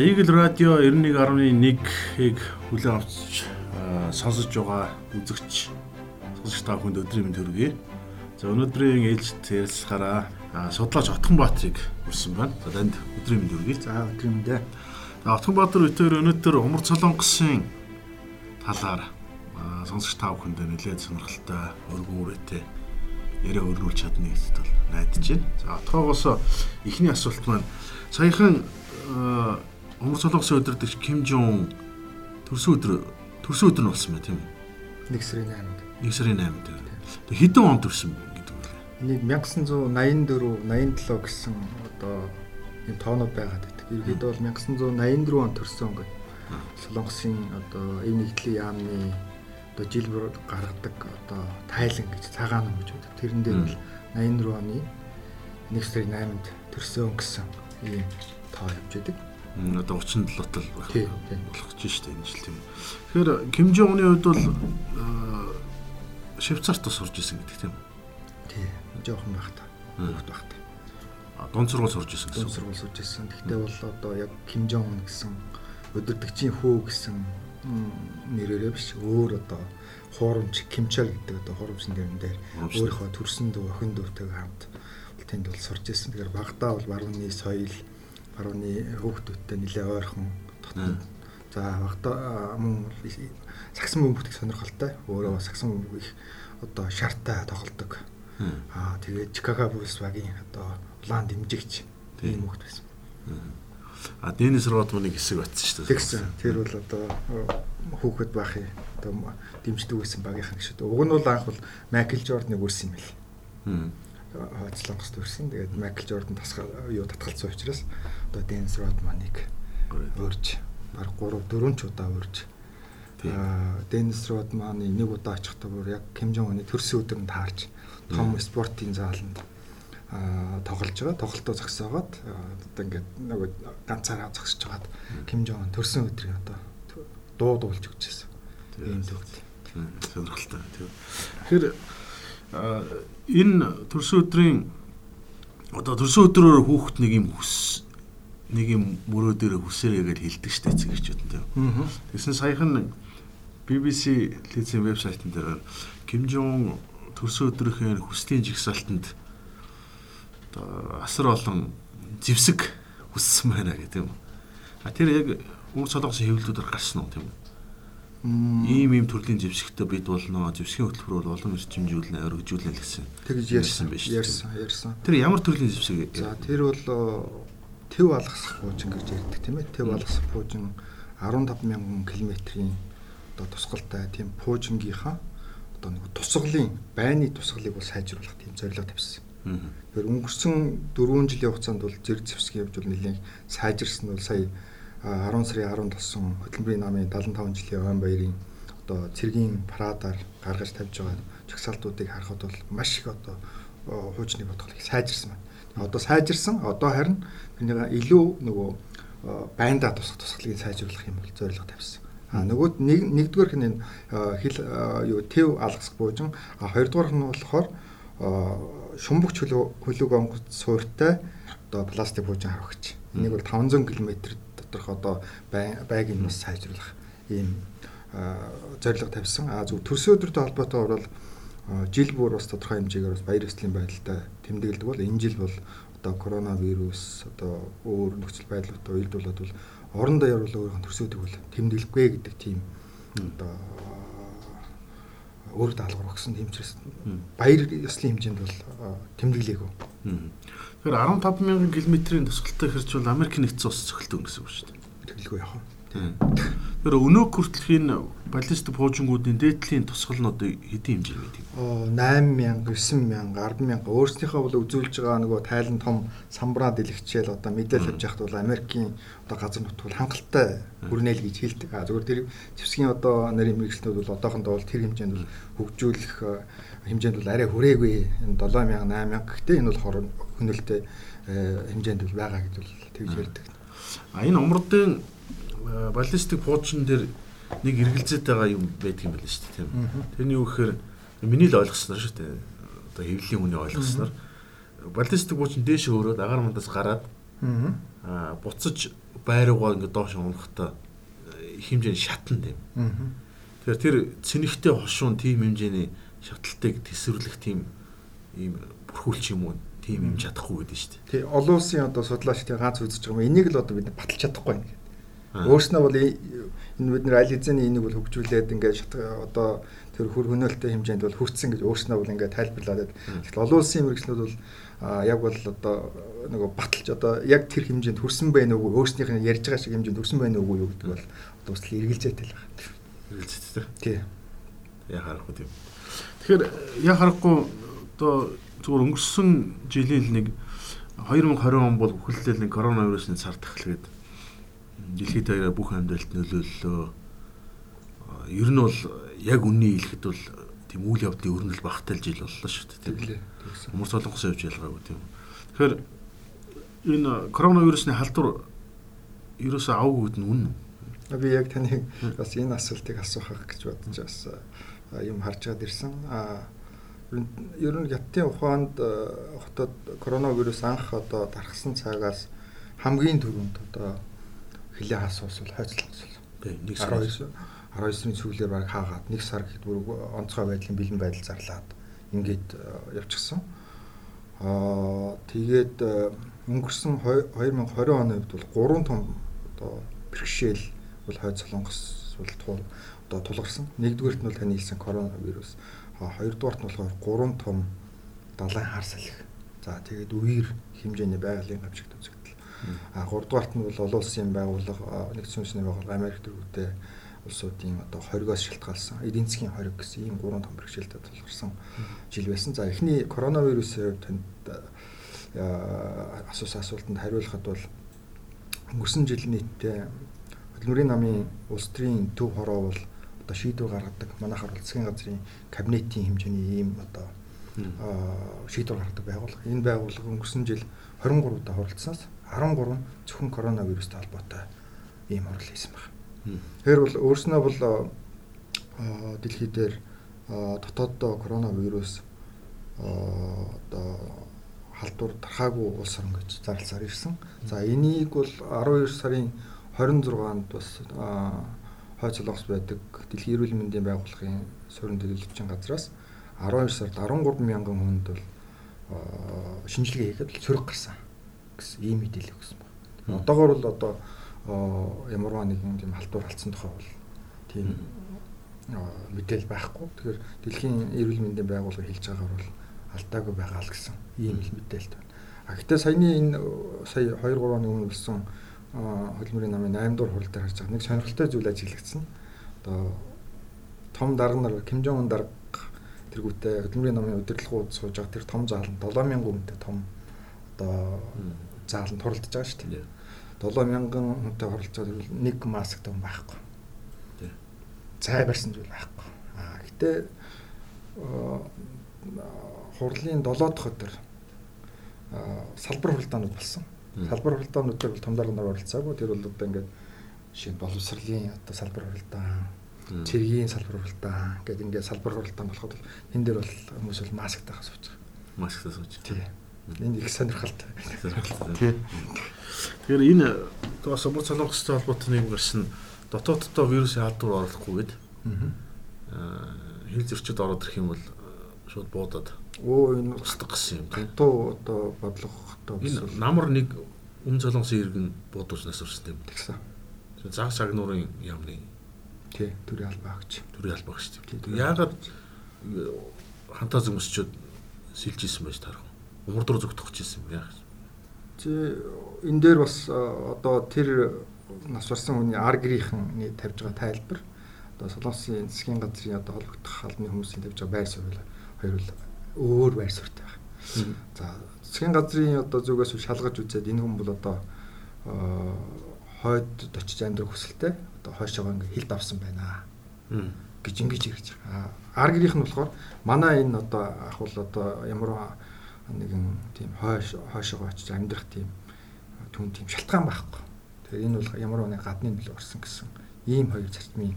Eagle Radio 91.1-ийг хүлээн авч сонсож байгаа үзэгч сонсогч та бүхэнд өдрийн мэнд хүргэе. За өнөөдрийн ээлжид ярилцахаараа судлаач Отгонбаатрыг үрсэн байна. За танд өдрийн мэнд хүргэе. За өдрийн мэндэ. Отгонбаатар өтөр өнөөдөр Умар Солонгосын талаар сонсогч та бүхэнд нэлээд сонирхолтой өргөн үрээтэй яриа өргүүлж чадна гэдэгт бол найдаж байна. За отгоогоос эхний асуулт маань саяхан Умар солонгосын өдөртөгч Ким Жон төрсөн өдөр төрсөн өдөр нь болсон байна тийм үү? 1 сарын 8-нд. 1 сарын 8-нд. Тэг хэдэн он төрсөн гэдэг үү? Энийг 1984 87 гэсэн одоо юм тоонууд байгаад байдаг. Ерөнхийдөө бол 1984 он төрсөн гэдэг. Солонгосын одоо эв нэгдлийн яамны одоо жил бүр гаргадаг одоо тайлан гэж цагаан ном гэж байдаг. Тэрэн дээр бол 84 оны 1 сарын 8-нд төрсөн гэсэн ийм тоо явж байдаг одоо 37 тал болох гэж штэ энэ жил тийм. Тэгэхээр Ким Жон Уны хувьд бол Швейцарт сурж исэн гэдэг тийм. Тий. Жохон байх та. Хөвгт байх та. Дунд сургууль сурж исэн гэсэн. Дунд сургууль сурж исэн. Гэхдээ бол одоо яг Ким Жон Ун гэсэн өдөртөгчийн хүү гэсэн нэрээрээ биш өөр одоо хуурамч Кимчар гэдэг одоо хуурамчны дэрэн дээр өөрийнхөө төрсөн дүү охин дүүтэйг хамт тэнд бол сурж исэн. Тэгэхээр багтаа бол барууны соёл барууны хүүхдүүдтэй нэлээ ойрхон дотно. За багтаа мөн сагсан бөмбөгт сонирхолтой. Өөрөө сагсан бөмбөг их одоо шаартай тоглодог. Аа тэгээд Чикаго Буллс багийн одоо улаан дэмжигч ийм хүүхд байсан. А Денис Родманыг хэсэг батсан шүү дээ. Тэгсэн. Тэр бол одоо хүүхэд бахын одоо дэмждэг байсан багийнхан гэж. Уг нь бол анх бол Майкл Жорданыг үрсэн юм бэл хойцлонгост үрсэн. Тэгээд Майкл Жордан тасгал юу татгалцсан учраас одоо Денс Родманыг өөрж баг 3 4 ч удаа өөрж аа Денис Родманы нэг удаа очихдоо бүр яг Ким Жон Уны төрсөн өдөр нь таарч том спортын зааланд аа тоглож байгаа. Тоглолтоо зогсоогоод одоо ингээд нэг ганцаараа зогсож байгаад Ким Жон Ун төрсөн өдрийг одоо дуу дуулж өгчээсэн. Тийм төгт. Сонирхолтой. Тэгэхээр энэ төрсөн өдрийн одоо төрсөн өдрөөр хүүхэд нэг юм хүс нэг юм мөрөө дээр хүсээрэй гэж хэлдэг штэ цэгчүүд нь. Тэгсэн саяхан BBC телевизийн вебсайтн дээр Ким Жон төрсөн өдрийнхээ хүслийн жигсаалтанд одоо асар олон зевсэг хүссэн байна гэх юм. А тэр яг өөр солонгосын хэвлэлүүдээр гарсан уу тийм үү? Ийм ийм төрлийн зэвсэгтэй бид болно. Зэвсгийн хөтөлбөрөөр олон эрчимжүүлнэ, өргөжүүлнэ гэсэн. Тэгж ярьсан тээ. Ярьсан, ярьсан. Тэр ямар төрлийн зэвсэг? За тэр бол төв алгасах буужин гэж ярьдаг тийм ээ. Төв алгасах буужин 15 мянган километрийн одоо тусгалтай тийм буужингийнхаа одоо нэг тусгалын байны тусгалыг бол сайжруулах тийм зорилго тавьсан. Тэгэхээр өнгөрсөн 4 жилийн хугацаанд бол зэрэг зэвсгийн явж бол нэлээд сайжирсан бол сая 10 сарын 17-сон хөтөлбөрийн намын 75 жилийн ойн баярын одоо цэргийн парадаар гаргаж тавьж байгаа чагсаалтуудыг харахад бол маш их одоо хуучны бодгол их сайжирсан байна. Одоо сайжирсан одоо харин тэрнийг илүү нөгөө байндаа тусах тусгалыг сайжруулах юм бол зорилго тавьсан. А нөгөөд нэг нэгдүгээр нь хил юу төв алгасах буужин а хоёрдугаар нь болохоор шумбагч хөлөг хөлөг онгоц суурьтай одоо пластик буужин харагч. Энийг бол 500 км доторх одоо байгийн бас сайжруулах ийм зорилго тавьсан. А зөв төрсөн өдрөдөө холбоотой бол жил бүр бас тодорхой хэмжээгээр бас баяр ёслолын байдалтай тэмдэглэдэг бол энэ жил бол одоо коронавирус одоо өөр нөхцөл байдлуудаа уялдуулаад бол орон даяар бол өөрийнх нь төрсөн өдрийг бол тэмдэглэхгүй гэдэг тийм одоо өөр даалгавар өгсөн тийм учраас баяр ёслолын хэмжээнд бол тэмдэглэегүй. Тэгэхээр 15 мянган километрийн тусгалтай хэрч бол Америк нэгдсэн улс цохилдог гэсэн үг шүү дээ. Тэгэлгүй яах вэ? Тэр өнөөг хүртэлхийн баллистик пуужингуудын дээдлийн тусгал нь одоо хэдийн хэмжээ байдаг? Оо 8000, 9000, 10000 өөрснийхөө бол үзүүлж байгаа нөгөө тайлан том самбраа дэлгэчээл одоо мэдээлэл авч яхад бол Америкийн одоо газар нутгууд хангалттай хүрнээл гэж хэлдэг. А зөвхөн тэр зэвсгийн одоо нарийн мэрэгчлүүд бол одоохондоо бол тэр хэмжээнд бол хөгжүүлэх хэмжээнд бол арай хүрээгүй. Энэ 7000, 8000 гэхдээ энэ бол хөнөөлтэй хэмжээнд бол байгаа гэж бол тэгж ярьдаг. А энэ умрдын баллистик пуужин дээр нэг эргэлзээд байгаа юм байдаг юм байна шүү дээ тийм. Тэрний юу гэхээр миний л ойлгосноор шүү дээ. Одоо хэвлэлийн хүний ойлгосноор баллистик пуужин дээш өөрөөд агаар мандаас гараад а буцаж байруугаа ингээд доош унахтаа хэмжээ шатна тийм. Тэгэхээр тэр цэнэгтэй хошуун тийм хэмжээний шатлалтыг төсвөрлөх тийм ийм бүрхүүлч юм уу тийм юм чадахгүй гэдэг шүү дээ. Тий, олон улсын одоо судлаачдын ганц үзэж байгаа юм. Энийг л одоо бид баталж чадахгүй юм. Өөрснөө бол энэ бид нэр аль хэзээний энийг бол хөгжүүлээд ингээд одоо тэр хөр хөнөөлтөй хэмжээнд бол хүрцэн гэж өөрснөө бол ингээд тайлбарлаад. Тэгэхээр олон улсын мэрэгчлүүд бол яг бол одоо нөгөө баталж одоо яг тэр хэмжээнд хүрсэн байна уугүй өөрснийх нь ярьж байгаа шиг хэмжээнд хүрсэн байна уугүй юу гэдэг бол одоо бас эргэлзээтэй л байна. Эргэлзээтэй. Тий. Яг харахгүй тийм. Тэгэхээр яг харахгүй одоо зүгээр өнгөрсөн жилийн нэг 2020 он бол бүхэлдээ нэг коронавирусын цар тахлагд дэлхийд даяараа бүх амьдралд нөлөөллөө. Ер нь бол яг үнний хэлэхэд бол тийм үйл явдлын өрнөл багтай жил боллоо шүү дээ. Тийм. Хүмүүс солонгос явж ялгаагүй тийм. Тэгэхээр энэ коронавирусны халдвар ерөөсөө авгүйд нь үнэн. Би яг таныг бас энэ асуултыг асуухах гэж бодож бас юм харж гад ирсэн. Аа ер нь Яттын ухаанд хотод коронавирус анх одоо дарахсан цагаас хамгийн түрүүнд одоо хилээ хасуус бол хойцлогс. Тий, нэг 12 19-ны сүүлээр баг хаагаад нэг сар гэхэд бүр онцгой байдлын бэлэн байдал зарлаад ингээд явчихсан. Аа тэгээд өнгөрсөн 2020 оны үед бол 3 том одоо бэрхшээл бол хойд солонгос бол одоо тулгарсан. Нэгдүгээрт нь бол таны хэлсэн коронавирус хоёрдугаарт нь болохоор 3 том далайн хар салхи. За тэгээд үер хэмжээний байгалийн гамшигт үзэгдэл. А гуравдугаарт нь бол олон улсын байгууллага нэгдсэн үндэсний байгууллага Америк төрүүтэй улсуудын одоо хоригоос шалтгаалсан эдийн засгийн хориг гэсэн ийм гурван том бэрхшээлтэй тулгарсан жил байсан. За эхний коронавирусын хувьд танд асуусан асуултанд хариулахад бол өнгөрсөн жил нийтдээ хөдөлмөрийн намын улс төрийн төв хороо бол одоо шийдвэр гаргадаг манайхаар засгийн газрын кабинетийн хэмжээний ийм одоо шийдвэр гаргадаг байгууллага. Энэ байгууллага өнгөрсөн жил 23 удаа хуралдсанаас 13 нь зөвхөн коронавирустай холбоотой ийм хурал хийсэн байна. Тэгэхээр бол өөрснөө бол дэлхий дээр дотооддоо коронавирус одоо халдвар тархаагүй улс орн гэж зарласаар ирсэн. За энийг бол 12 сарын 26-нд бас хойд солонгос байдаг дэлхийн эрүүл мэндийн байгууллагын суурин төлөөлөгчийн газраас 12 сард 13 мянган хүнд бол шинжилгээ хийгээд сөрөг гарсан гэсэн ийм мэдээлэл өгсөн байна. Одоогоор бол одоо ямарваа нэгэн тийм халтур алдсан тухай бол тийм мэдээлэл байхгүй. Тэгэхээр дэлхийн эрүүл мэндийн байгууллага хэлж байгаагаар бол алдаагүй байгаа л гэсэн ийм л мэдээлэл байна. А гэхдээ саяны энэ сая 2 3 оны өмнө болсон хөдөлмөрийн намын 8 дугаар хурал дээр харж байгаа нэг сонирхолтой зүйл ажиглагдсан. Одоо том дарга нар Ким Жон ун дарга тэргүүтээ хөдөлмөрийн намын удирдлагууд сууж байгаа тэр том заал нь 7000 хүнтэй том одоо заал нь туралдаж байгаа шүү дээ. 7000 хүнтэй хоролцоод нэг маск том байхгүй. Цай барьсан зүйл байхгүй. Аа гэтээ хурлын 7 дахь өдөр салбар хуралдаанууд болсон Салбар хуралдаанууд дээр бол том дарга нар оролцоогүй. Тэр бол одоо ингээд нь боловсролын одоо салбар хуралдаан, цэргийн салбар хуралдаан гэдэг ингээд салбар хуралдаан болоход энэ дээр бол хүмүүс бол масктай хасууж байгаа. Масктай сууж. Тий. Энэ их сонирхолтой. Тий. Тэгэхээр энэ бас бод солонгостой холбоотой нэг гарсан дотооддоо вирусын халдвар оруулахгүй гээд аа хил зөрчид ороод ирэх юм бол шууд буудаад Оо энэ устгах гэсэн юм тийм. Туу одоо бодлоготой энэ намар нэг өмнө солонгосын иргэн буудуулснаас урсан юм. Тэгсэн. Заг шагнуурын яамны тий төрийн албаа гэж. Төрийн албаа гэж тийм. Яагаад хантаа зөмсчүүд сэлж исэн байж таарах. Умардар зүгтөх гэсэн юм яах. Чи энэ дээр бас одоо тэр нас барсан хүний аргрийнхэн тавьж байгаа тайлбар одоо солонгосын засгийн газрын одоо холбогдох албаны хүмүүсийн тавьж байгаа байр суурь хоёр л өөр байр суурьтай байна. За засгийн газрын одоо зүгээс шалгаж үзээд энэ хүн бол одоо хойд очиж амьдрах хүсэлтэй одоо хойшоогоо ингээ хилд авсан байна гэж ингэж ярьж байгаа. Аргирийнх нь болохоор манай энэ одоо ах бол одоо ямар нэгэн тийм хойш хойшоогоо очиж амьдрах тийм түн тийм шалтгаан байхгүй. Тэгэхээр энэ бол ямар нэг гадны нөлөө орсон гэсэн ийм хоёр зарчмын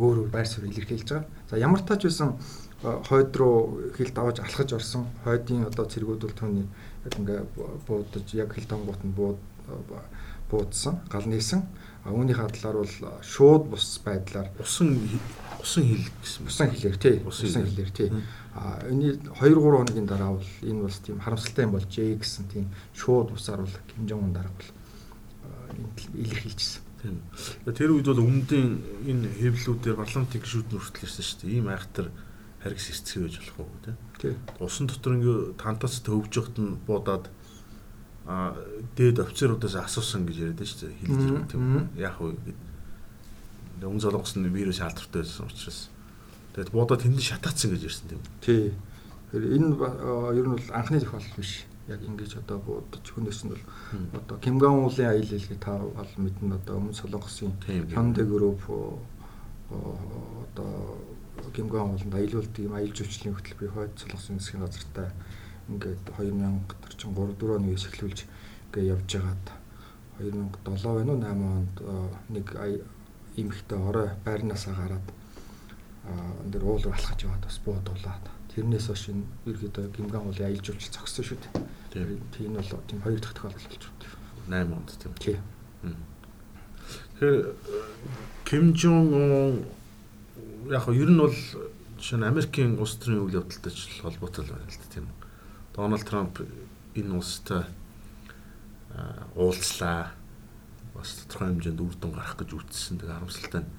өөр өөр байр суурь илэрхийлж байгаа. За ямар тач байсан хойд руу хил даваж алхаж орсон. Хойдын одоо цэргүүд бол түүний яг ингээ буудаж яг хил давгуут нь бууд буудсан гал нээсэн. А үүнийхээ талаар бол шууд бус байдлаар усан усан хил гэсэн усан хилээр тий. Усан хилээр тий. А энэ 2 3 хоногийн дараа бол энэ бас тийм харамсалтай юм болж ээ гэсэн тийм шууд усаар бол ун дараа бол илэрхийлжсэн тэр үед бол өмнөдийн энэ хэвлэлүүдээр парламентын гишүүд нь хүртэл ирсэн шүү дээ. Ийм айхтар харгас эрцгий байж болох уу тий. Усан дотор ингээ тантаас төвж явахт нь буудаад а дээд офицеруудаас асуусан гэж яриад шүү дээ. Хэлж ирсэн тийм. Яг уу гэд. Өмнө солонгос нь вирус шалдвартай байсан учраас тэгээд буудаад тэнд шатаацсан гэж ярьсан тийм. Тий. Тэгэхээр энэ ер нь бол анхны тохиолдол биш. Яг ингэж одоо буудаж хүнээс нь бол одоо Ким Ган уулын аял хэлгээ та бол мэднэ одоо өмнө солонгосын Hyundai Group одоо гимгэн ууланд аялуулдаг юм аялал жуулчлалын хөтөлбөрийн хойд солонгосын засгийн газартай ингээд 2000 40 3 4 оны үеэс эхлүүлж ингээд явж байгаад 2007 байна уу 8 онд нэг эмэгтэй орой байрнаасаа гараад энэ дэр уул руу алхаж яваад бас буудуулаад тэрнээс хойш энэ ерөөдөө гимгэн уулын аялал жуулчлал зогссон шүү дээ. Тийм бол тийм хоёр дахь тохиолдол болж байна. 8 онд тийм. Тэгэхээр Ким Жон ун яг нь ер нь бол жишээ нь Америкийн улс төрийн үйл явдалтай ч холбоотой байна л да тийм. Дональд Трамп энэ улстай уулзлаа. Бас тодорхой хэмжээнд үр дүн гарах гэж үтсэн. Тэгээ харамсалтай нь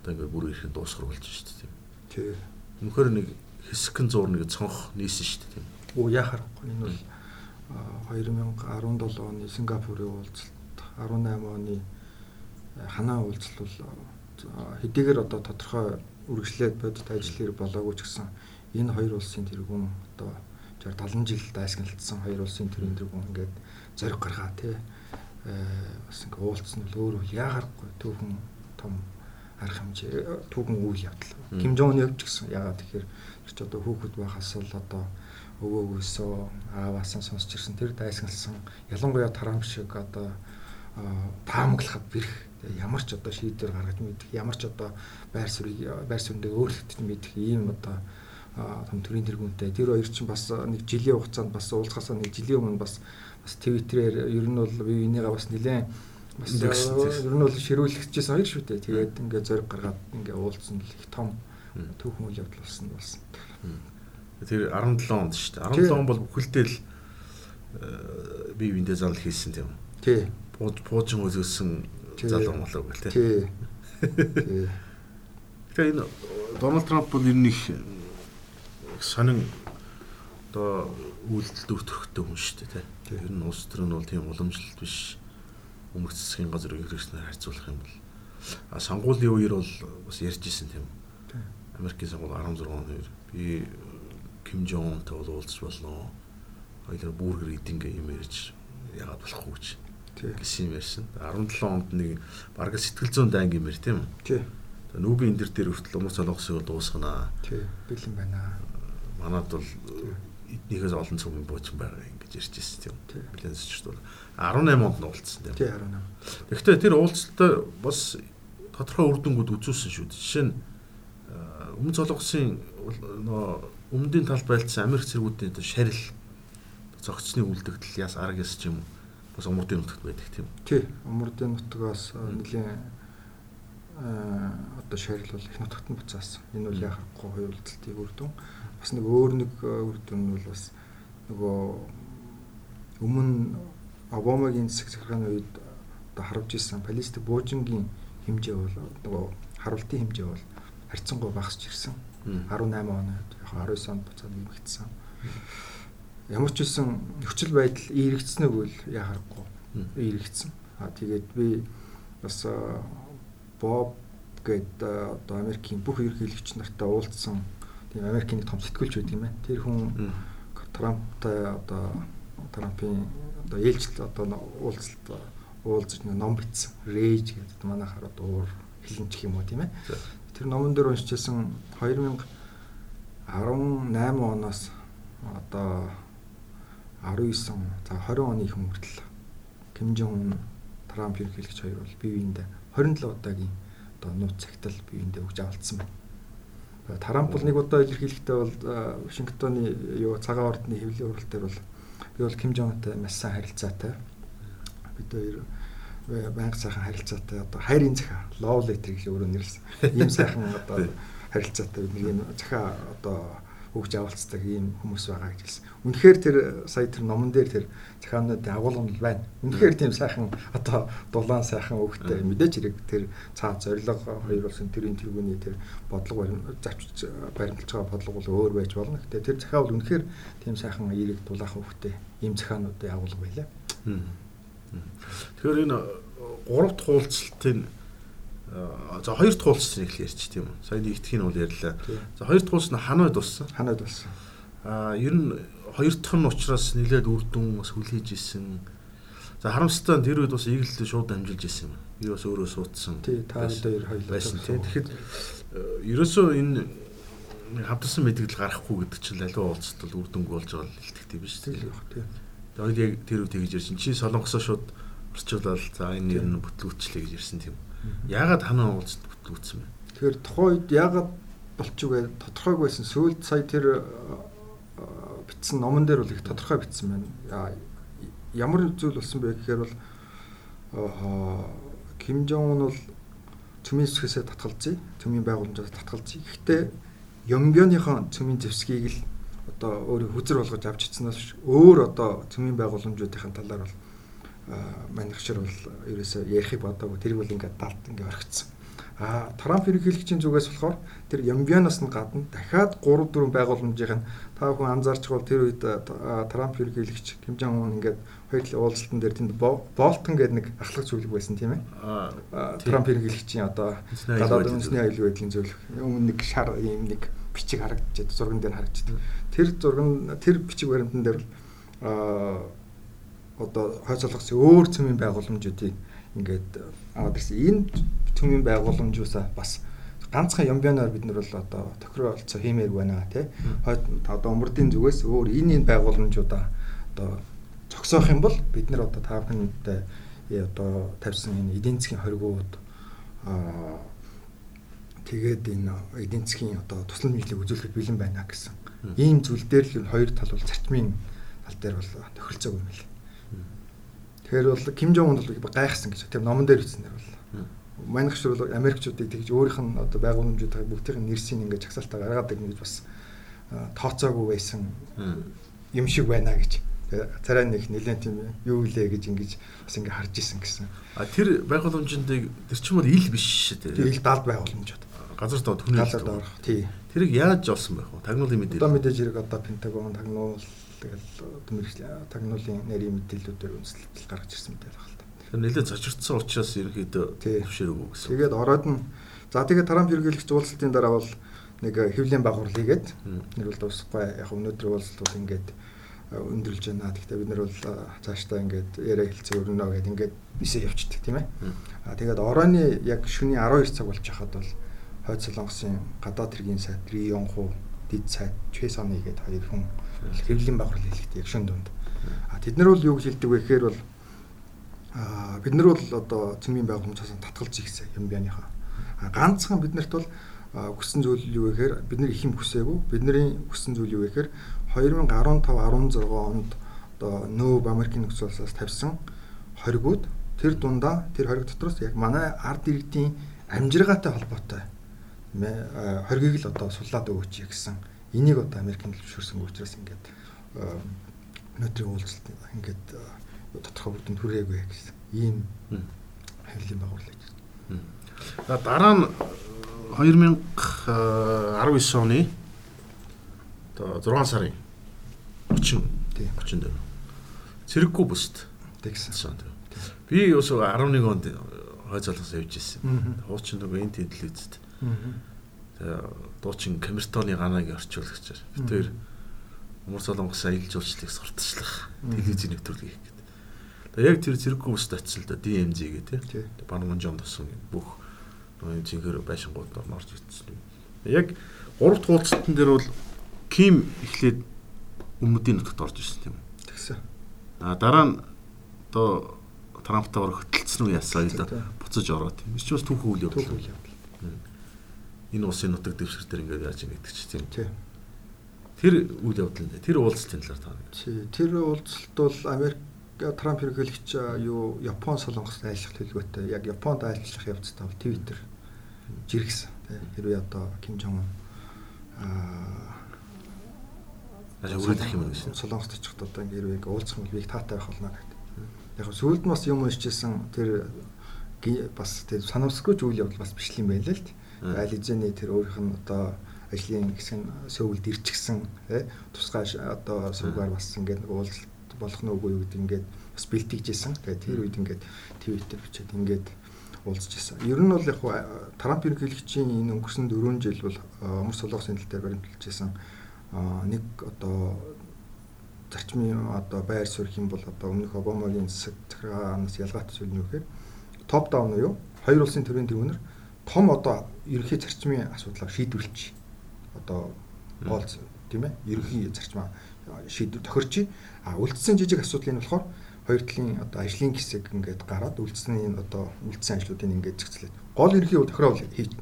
одоо ингээд бүр ирэхэд дуусгар болж шүү дээ тийм. Тий. Үнэхээр нэг хэсгэн зур нэг цонх нээсэн шүү дээ тийм. Оо яхахгүй энэ бол 2017 оны Сингапурын уулзалт 18 оны ханаа уулзалт бол хэдийгээр одоо тодорхой үргэлжлээд бодит ажил хэрэг болоогүй ч гэсэн энэ хоёр улсын тэргүүн одоо 60 70 жил дайсагналдсан хоёр улсын төрийн тэргүүн ингээд зориг гаргаа тий бас ингээд уулцсан нь өөр үл яагарахгүй түүхэн том арга хэмжээ түүхэн үйл явдал. Ким Жон явж гисэн ягаад тэгэхээр ч одоо хүүхэд байхаас л одоо өвөөгөөсөө ааваасаа сонсч ирсэн тэр дайсагналсан ялангуяа Трамп шиг одоо таамаглахад бэрх ямар ч одоо шийдвэр гаргаж мэдэх ямар ч одоо байр суурийг байр суурьндээ өөрчлөлт мэдэх ийм одоо том төрийн тэргүүнтэй тэр хоёр чинь бас нэг жилийн хугацаанд бас уулзахаас нэг жилийн өмнө бас бас твиттерээр ер нь бол бие бинийгаа бас нэлээд бас ер нь бол ширүүлэгчээс хоёр шүү дээ. Тэгээд ингээд зориг гаргаад ингээд уулзсан л их том түүхэн үйл явдал болсон болсон. Тэр 17 онд шүү дээ. 17 он бол бүхэлдээ л бие биендээ зал хийсэн тийм. Тий. Бууж буужин өзөөсөн залуу молоо гэл тий. Тэгээ энэ Дональд Трамп бол ер нь их сонин одоо үйлдэлд өвтөрөхтэй хүн шүү дээ тий. Ер нь улс төр нь бол тийм уламжлалт биш өмнөх засгийн газар хэрэгснээр харьцуулах юм бол а сонгуулийн үеэр бол бас ярьж исэн тийм. Америкийн сонгуул 16 оны үеэр би Ким Жон Унтай бол уулзч болно. Хоёулаа бүргэр идингээ юм ярьж яагаад болохгүй гэж гэсэн юм ярьсан. 17 онд нэг бараг сэтгэл зүйн дайнг юм ярьж тийм үү? Тий. Нүүбийн энэ дээр хүртэл умар солонгосыг дуусгана. Тий. Бэлэн байна. Манад бол эднийхээс олон цөмийн буучин байгаа ингэж ярьж ирсэн тийм. Бэлэн зөвчт бол 18 онд уулзсан тийм. Тий 18. Гэхдээ тэр уулзалтаа бас тодорхой үр дүнгууд үзүүлсэн шүү дээ. Жишээ нь өмнө солонгосын нөө өмнөдийн талд байлцсан Америк цэргүүдийн шарил зогцсны үлдэгдэл яс арга яс ч юм уу бас умрдын нутагт байдаг тийм. Тий, умрдын нутгаас нэлийн а одоо шарил бол их нутагт нь буцаасан. Энэ бол яхахгүй хоёр үлдэлтийг үрдүн. Бас нэг өөр нэг үрдүн нь бол бас нөгөө өмнө Обамагийн засаг захиргааны үед одоо харуулж ирсэн баллистик буужингийн хэмжээ бол нөгөө харуултын хэмжээ бол харьцангуй багасч ирсэн. 18 оноод яг 19 онд буцаад нэмэгдсэн ямар ч үсэн нөхцөл байдал эргэцснэг үл яхахгүй эргэцсэн. А тэгээд би бас Боб гээд одоо Америкийн бүх ерөнхийлөгч нартай уулзсан тийм Америкийн том сэтгүүлч байдаг юм байна. Тэр хүн Трамптай одоо Трампын одоо ээлжил одоо уулзалт уулзаж ном бичсэн. Rage гэдэг манайхаар одоо уур хилэнч юм уу тийм ээ. Тэр номон дээр уншижсэн 2018 оноос одоо 19 за 20 оны их хүртэл Ким Жон Ун Трамп ерөнхийлөгч хоёр бол бие биендээ 27 удаагийн одоо нууц цагтал биеиндээ өгж авалцсан байна. Тарамп бол нэг удаа илэрхийлэхдээ бол Вашингтоны юу цагаан ордны хэвлэлийн уралд дээр бол би бол Ким Жонтай маш сайн харилцаатай. Бид хоёр банк сайхан харилцаатай одоо хайрын захаа love letter гэж өөрөө нэрлсэн. Ийм сайхан одоо харилцаатай нэг юм захаа одоо өгж авалцдаг ийм хүмүүс байгаа гэж хэлсэн. Үнэхээр тэр сая тэр номон дээр тэр захаануудын агуулгын байна. Үнэхээр тийм сайхан одоо дулаан сайхан өгтэй мэдээж хэрэг тэр цаа зориг хоёр улсын тэрийн тэргүүний тэр бодлого завчиж баримталж байгаа бодлого бол өөр байж болно. Гэтэ тэр захаа бол үнэхээр тийм сайхан эерэг дулаахан өгтэй ийм захаануудын агуулга байлаа. Тэгэхээр энэ гурав дахь уулзалтын за хоёр дахь уулзалтын их ярьч тийм үү. Сая нэгтгэхийн бол ярьлаа. За хоёр дахь уулзалт нь ханаад болсон. Ханаад болсон. Аа ер нь хоёр дахь нь учраас нэлээд үр дүн бас хүлээж исэн. За харамсалтай тэр үед бас иглэлд шууд амжилж исэн юм. Би бас өөрөө суудсан. Тий, та хоёр хоёул байсан тий. Тэгэхэд ерөөсөө энэ хамтарсан мэдгэл гарахгүй гэдэг чинь аливаа уулзалт бол үр дүнг болж байгаа л илтгэдэг биш тий. Тий. Тэгээд яг тэр үед тэгж ярьсан. Чи солонгосоо шууд орчуулаад за энэ нэр нь бүтлгүүчлээ гэж ярьсан тийм. Яагаад ханаа уулзалт бүтлгүүцсэн бэ? Тэгэхээр тухайн үед яагаад болчихгүй тодорхойг байсан. Сүүлд сая тэр бичсэн номон дээр бол их тодорхой бичсэн байна. Ямар зүйл болсон бэ гэхээр бол Ким Жон ун бол цөмийн зэвсгээс татгалзъя. Цөмийн байгууламжаас татгалзъя. Гэхдээ Йомбёныхон цөмийн зэвсгийг л одоо өөрийг хүзэр болгож авч ицснээс өөр одоо цөмийн байгууламжуудын талаар бол манайхшир бол ерөөсөө ярихыг бодоагүй тэр бол ингээд далд ингээд орхицсан. А Трамп ерөнхийлөгчийн зүгээс болохоор тэр Ямбианаас нь гадна дахиад 3 4 байгууламжийн та бүхэн анзаарч бол тэр үед Трамп ерөнхийлөгч Ким Жон Ун ингээд хоёр уулзалтан дээр тэнд Болтон гэдэг нэг ахлах зөвлөг байсан тийм ээ. Трамп ерөнхийлөгчийн одоо гадаад үндэсний аюулгүй байдлын зөвлөх. Өмнө нэг шар ийм нэг бичиг харагдчихэд зурган дээр харагдчихдаг. Тэр зурган тэр бичиг баримтан дээр а одоо хойц солонгосын өөр цөмийн байгууламжуудыг ингээд аваад ирсэн. Энэ төмийн байгууламжуусаа бас ганцхан Ямбянаар бид нар бол одоо тохиролцоо хиймээр байна тий. Хойд одоо өмөрдийн зүгээс өөр энэ энэ байгууламжуудаа одоо зогсоох юм бол бид нар одоо та бүхэнд одоо тавьсан энэ эдийн засгийн хоригууд аа тэгээд энэ эдийн засгийн одоо туслан нийтлэг үзүүлэхэд бэлэн байна гэсэн. Ийм зүйл дээр л хоёр тал бол зарчмын тал дээр бол тохиролцоогүй юм байна. Тэгэхээр бол Ким Жон Ун бол гайхсан гэж тийм номон дээр бичсэн дээр бол манайх шиг бол Америкчуудыг тэгж өөрийнх нь одоо байгууламжуудыг бүгдийн нэрсийг ингээд чагсаалтаа гаргаад ирнэ гэж бас тооцоогүй байсан юм шиг байна гэж царай нэг нэлээд тийм юу илээ гэж ингэж бас ингэ харж исэн гэсэн. А тэр байгууламжуудыг тэр чинь бол ил биш шүү дээ. Ил далд байгууламжууд. Газар доод хүний газар доорх. Тий. Тэрийг яаж олсон байх вэ? Тагнуулын мэдээлэл. Одоо мэдээж хэрэг одоо Пентагон тагнуул тэгэл мэрэгжлийн тагнуулын нарийн мэдээллүүдээр үндэслэл гаргаж ирсэн мэдээлэл байна л та. Тэр нэлээд зочирдсан учраас ерөнхийдөө төвшөөрөв гэсэн. Тэгээд ороод нь за тэгээд Трамп ерөнхийлөгч уулзалтын дараа бол нэг хэвлийн багвар хийгээд нэр бол дуусахгүй яг өнөөдөр уулзалт бол ингээд өндөрлж байна. Гэхдээ бид нар бол цаашдаа ингээд яриа хэлцээ өрнө гэдээ ингээд нисээ явчихдаг тийм ээ. А тэгээд орооны яг шөнийн 12 цаг болж хахад бол Хойд Солонгосын гадаад хэргийн сайд Рион хуу дид сайд Чэсоны гээд хоёр хүн хэвлийн баврал хэлэхдээ яг шөн дунд. А тэд нар бол юу гэж хэлдэг вэ гэхээр бол а бид нар бол одоо цэмийн байгууламжаас татгалж ихсэн юм бяныхаа. А ганцхан биднэрт бол хүссэн зүйл юу вэ гэхээр бид нар их юм хүсээгүй. Бидний хүссэн зүйл юу вэ гэхээр 2015 16 онд одоо нөөв Америкийн нөхцөл улсаас тавьсан хоригууд тэр дундаа тэр хориг дотроос яг манай ард иргэдийн амжиргаатай холбоотой хоригийг л одоо суллаад өгөөч гэсэн. Энийг одоо Америкийн зөвшөөрсөн учраас ингээд өнөөдрийн уулзалт ингээд тодорхой бүтэнд хүрээгүй гэсэн ийм хэвлэлийн байгууллага гэж. Дараа нь 2019 оны одоо 6 сарын 30 тийм 30 дээр. Цэрэггүй бүст тэгсэн. Би ус 11 онд хой залгас явж ирсэн. Хуучин нөгөө энэ телевизэд. Тэгээ дуучин камертоны ганаг орчуулагчаар бид хоёр Умар солонгос аялал жуулчлалыг сурталчлах телевизийн нэвтрүүлэг хийх гэдэг. Тэгээ яг тэр цэрэггүй бүст очил да DMZ гэх тийм. Банман жон тосон бүх нөгөө цэнхэр байшингууд орж ирсэн. Яг гурав дахь уулзалтан дээр бол Ким эхлээд өмнөдийн нутагт орж ирсэн тийм үү? Тэгсэн. А дараа нь одоо Трамптайгаар хөтөлцсөн үү ясаа л да буцаж ороод тийм. Чи бас түүх үйл явдал. Энэ улсын нутаг дэвсгэр дээр ингээд яаж юм гэдэг чинь тийм. Тэр үйл явдал нь тэр уулзалтын талаар таа. Тэр уулзалт бол Америк Трамп хэрэглэгч юу Япон солонгост айлчлах төлөвлөгөөтэй яг Японд айлчлах явцтай бол Twitter жиргсэн. Хэрвээ одоо Ким Жон аа Ажаа үргэлжлэх юм гэсэн. Солонгост очиход одоо ингээ хэрвээ уулзах юм би таатай байх болно гэдэг. Яг сүүлд нь бас юм уншижсэн тэр бас тэр санамсгүй үйл явдал бас бичлэг юм байл л дээ. Аль хэзээний тэр өөрийнх нь одоо ажлын хэсэг нь сөүлд ирчихсэн тий тусгай одоо сувгаар бас ингээд уулзалт болох нь үгүй юу гэдэг ингээд бас бэлтгэжсэн. Тэгээ тэр үед ингээд твиттер бичээд ингээд уулзж ирсэн. Ер нь бол яг Трамп ерөнхийлөгчийн энэ өнгөрсөн 4 жил бол өмөр солонгосын тал дээр баримталж ирсэн нэг одоо зарчмын одоо байр суурь юм бол одоо өмнөх Обамагийн засаг захиргаанаас ялгаатай зүйл нь юу гэхээр топ даун уу юу? Хоёр улсын төрийн тэргүүнэр том одоо ерөнхий зарчмын асуудлыг шийдвэрлэж одоо боолц тийм ээ? Ерөнхий зарчмаа шийдвэр тохирч а үлдсэн жижиг асуудлын болохоор хоёр талын одоо ажлын хэсэг ингээд гараад үлдсэн энэ одоо үлдсэн ажлуудыг ингээд зэгцлээд гол ерөнхий тохироол хийж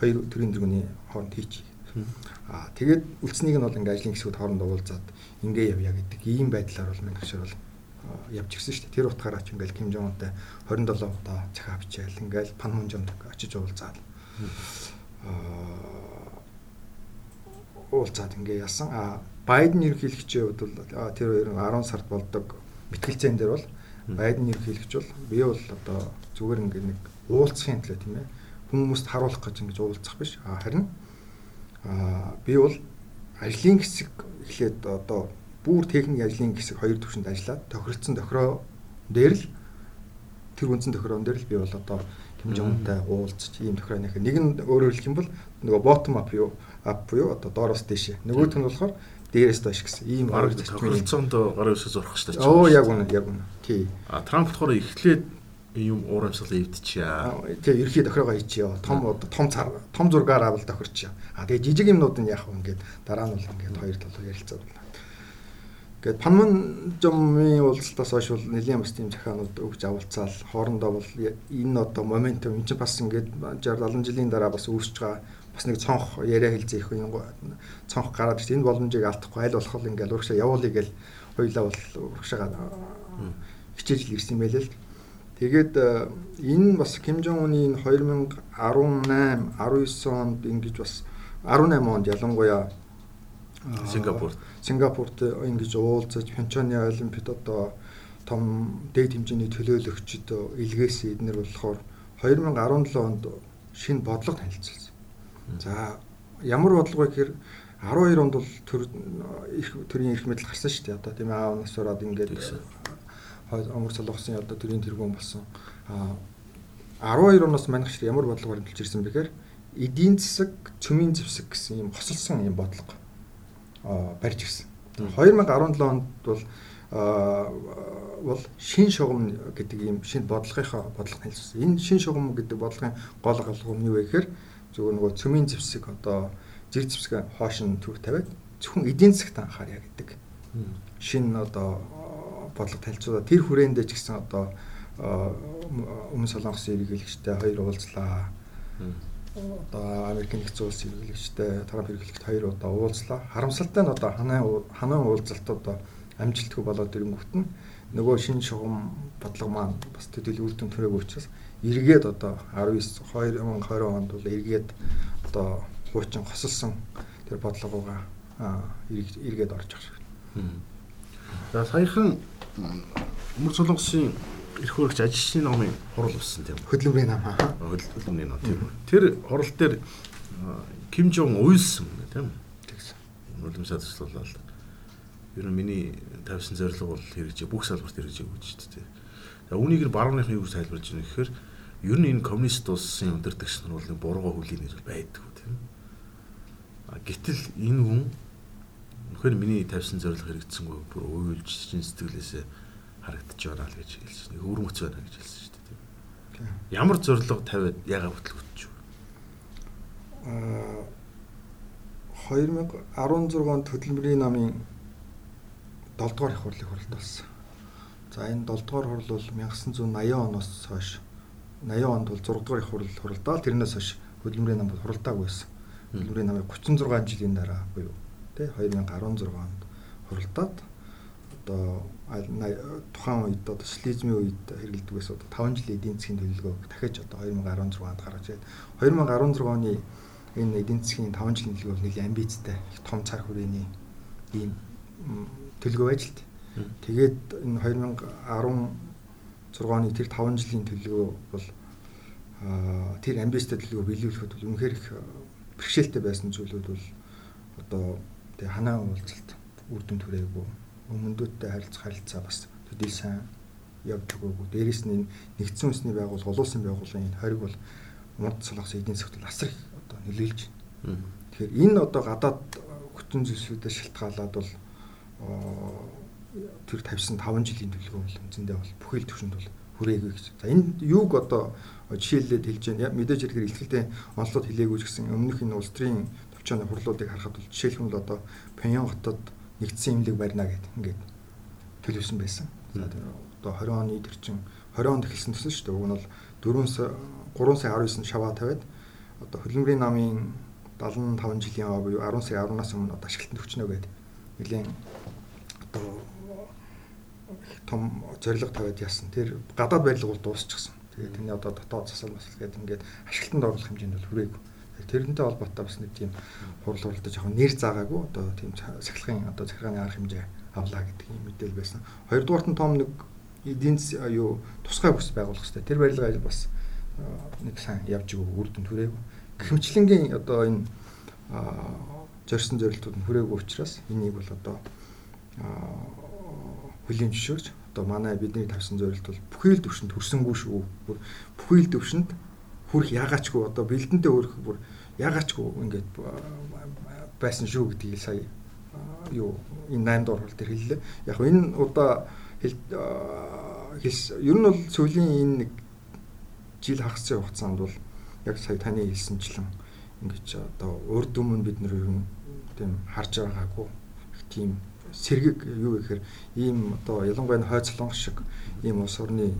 хоёр төрийн тэргүүний хооронд хийчих Аа тэгээд үлдснийг нь бол ингээ ажлын хэсгүүд хоорондоо уулзаад ингээ явъя гэдэг ийм байдлаар бол мэнхшэр бол явж ирсэн шүү дээ. Тэр утгаараа ч ингээл Ким Жон Унтай 27 удаа захаа бичээл ингээл Панмунжонд очиж уулзаад аа уулзаад ингээ яасан. А Байден ерөнхийлөгчийн хувьд бол тэр хоёр 10 сард болдог мэтгэлцэн дээр бол Байден ерөнхийлөгч бол би бол одоо зүгээр ингээ нэг уулзахын төлөө тийм ээ хүмүүст харуулах гэж ингэж уулзах биш. А харин Аа би бол ажлын хэсэг эхлээд одоо бүр техник ажлын хэсэг хоёр төвшөнд ажиллаад тохиролцсон тохироо дээр л тэр үндсэн тохироон дээр л би бол одоо Жонтай уулзч ийм тохироо нэг нь өөрөөр хэлэх юм бол нөгөө bottom up юу up юу одоо доороос дээшээ нөгөөх нь болохоор дээрээс доош гэсэн ийм бараг тохиролцоонд гарын өсөж зурх штэ. Оо яг үнэ яг үнэ. Тий. А Трамп болохоор эхлээд юм уурамшил эвдчихье. Тэгээ ерхий тохирогоо хийчихё. Том том цар том зургаар авал тохирчихё. А тэгээ жижиг юмнууд нь яах вэ ингээд дараа нь бол ингээд хоёр талаар ярилцаад байна. Ингээд Панман жомын уулзалтаас хойш бол нэлийн бас тийм захианууд өгж авалцаал. Хоорондоо бол энэ одоо моментум энэ чинь бас ингээд 60 70 жилийн дараа бас үүсэж байгаа. Бас нэг цонх яриа хэлзээх юм цонх гараад ирсэн. Энэ боломжийг алдахгүй аль болох ингээд урагшаа явуулъя гэл хоёлаа бол урагшаага хичээж л ирсэн байлээ л. Тэгээд э, энэ бас Ким Жон Уны 2018 19 онд ингэж бас 18 онд ялангуяа Сингапурт Сингапурт ингэж уулзаж Пхенчханы олимпиад одоо том дээд хэмжээний төлөөлөгчд илгээсэн эднэр болохоор 2017 онд шинэ бодлого танилцуулсан. За ямар бодлого вэ гэхээр 12 онд бол төр их төрийн эрх мэдэл гарсан шүү дээ. Одоо тийм аав нас ураад ингээд өнгөр солонгосын одоо төрийн тэргуун болсон. А 12 оноос манайх шиг ямар бодлого баримталж ирсэн бэхээр эдийн засаг, цөмийн зэвсэг гэсэн юм хосолсон юм бодлого барьж ирсэн. 2017 онд бол бол шин шугам гэдэг ийм шинэ бодлогынхаа бодлого хэлсэн. Энэ шин шугам гэдэг бодлогын гол голгоо нь юу вэ гэхээр зөвхөн нөгөө цөмийн зэвсэг одоо зэрэг зэвсэг хоош нь төр тавиад зөвхөн эдийн засагт анхааря гэдэг. Шин одоо бодлого танилцуулаад тэр хүрээндээ ч гэсэн одоо өмнө солонгосын эргэлэгчтэй хоёр уулзлаа. Одоо Америк нэгдсэн улсын эргэлэгчтэй Трамп эргэлэгчтэй хоёр удаа уулзлаа. Харамсалтай нь одоо ханаа ханаа уулзалт одоо амжилтгүй болоод ирэнгүүт нь нөгөө шин шугам бодлого маань бас төдийл үр дүн төрөөг учраас эргээд одоо 19 2020 онд бол эргээд одоо хуучин хосолсон тэр бодлогоогоо эргээд орж байгаа шиг. За саяхан Мөр солонгосын эрх хөрөгч ажилчны номын хурал болсон тийм. Хөдөлмөрийн ном аа. Хөдөлмөрийн ном тийм. Тэр хурал дээр Ким Жон уйлсан тийм. Тэгсэн. Нулимсаа туслуулаад. Ер нь миний тавьсан зорилго бол хэрэгжээ бүх салбарт хэрэгжээг гэж шүү дээ. За үүнийг барууныхын юу гэж тайлбарлаж байна гэхээр ер нь энэ коммунист улсын өндөртөгч нар бол нэг бурууга хүлийн нэр байдаг тийм. А гэтэл энэ хүн Үнэхээр миний тавьсан зорилго хэрэгжсэнгүй бүр уйлж чин сэтгэлээсээ харагдаж байна л гэж хэлсэн. Нэг өвөрмөц байна гэж хэлсэн шүү дээ. Тийм. Ямар зорилго тавиад ягаа хөтлөгдөж вэ? Аа 2016 онд хөдөлмөрийн намын 7 дугаар их хурлыг хурлд болсон. За энэ 7 дугаар хурл бол 1980 оноос хойш 80 онд бол 6 дугаар их хурл хурлдаа тэрнээс хойш хөдөлмөрийн нам бол хуралдаагүй байсан. Хөдөлмөрийн намыг 36 жилийн дараа буюу тий 2016 онд хуралдаад одоо тухайн үед одоо социализмын үед хэрэгэлдэг байсан одоо 5 жилийн эдийн засгийн төлөвлөгөө дахиж одоо 2016 онд гаргаж ирээд 2016 оны энэ эдийн засгийн 5 жилийн төлөвлөгөө нэлийн амбицтай их том цар хүрээний ийм төлөвлөгөө л тэгээд энэ 2016 оны тэр 5 жилийн төлөвлөгөө бол тэр амбицтай төлөвлөгөө биелүүлэхэд үнэхээр их бэрхшээлтэй байсан зүйлүүд бол одоо тэг ханаа уулзалт үр дүн төрөөгүй өмнөдөөдтэй харилцах харилцаа бас төдий сайн явж өгөөгүй. Дээрээс нь нэгдсэн үндэсний байгууллага, олон улсын байгууллагын хориг бол мод солонгос эдийн засгт асар их одоо нөлөөлж байна. Тэгэхээр энэ одоо гадаад хүчин зүйлсүүдээс шалтгаалаад бол тэр тавьсан 5 жилийн төлөвлөгөө бол үндсэндээ бол бүхэл төвшөнд бол хүрээгүй гэж. За энэ юуг одоо жишээлээд хэлж байна. Мэдээж ирэхээр ихтэй онцлог хэлээгүй ч гэсэн өмнөх энэ улс төрийн төвчөөний хурлуудыг харахад бол жишээлбэл одоо Пяньян хотод нэгдсэн имлэг барина гэд ингээд төлөвсөн байсан. За тэр одоо 20 оны тэр чин 20 онд эхэлсэн төсөн шүү дээ. Уг нь бол 4 сая 3 сая 19 шаваа тавиад одоо хөдөлмөрийн намын 75 жилийн ав буюу 10 сая 10-наас өмнө одоо ашиглалтанд өчнө гэдэг нэлийн одоо том зориг тавиад яасан. Тэр гадаад барилга бол дуусчихсан. Тэгээд тэрний одоо дотоод засал масал гэдэг ингээд ашиглалтанд оруулах хэмжээнд бол хүрээгүй. Тэрнтэй холбоотой бас нэг тийм хурал хуралдаж жоохон нэр заагаагүй одоо тийм сахилгын одоо захиргааны арга хэмжээ авлаа гэдэг юм мэдээл байсан. Хоёрдугаарт нь том нэг эдийн юу тусгай бүс байгуулах хэрэгтэй. Тэр барилга бас нэг сайн явж өгөө үр дүн түрээгүй. Гэвчлэнгийн одоо энэ зорьсон зорилтууд нь хүрээгүй учраас энийг бол одоо хөлийн зөвшөөрч одоо манай бидний тавьсан зорилт бол бүхий л төвшөнд хүрсэнгүй шүү. Бүхий л төвшөнд хүрх ягаачгүй одоо бэлдэндээ хүрх бүр ягаачгүй ингээд байсан шүү гэдгийг сая юу энэ 8 дугаар хурал дээр хэллээ. Яг энэ удаа хэлс ер нь бол сүүлийн энэ нэг жил хагас хугацаанд бол яг сая таны хэлсэнчлэн ингэж одоо урд өмнө бид нэр ер нь тийм харж байгаагүй тийм сэргэг юу гэхээр ийм одоо ялангуяа хойд солонгос шиг ийм улс орны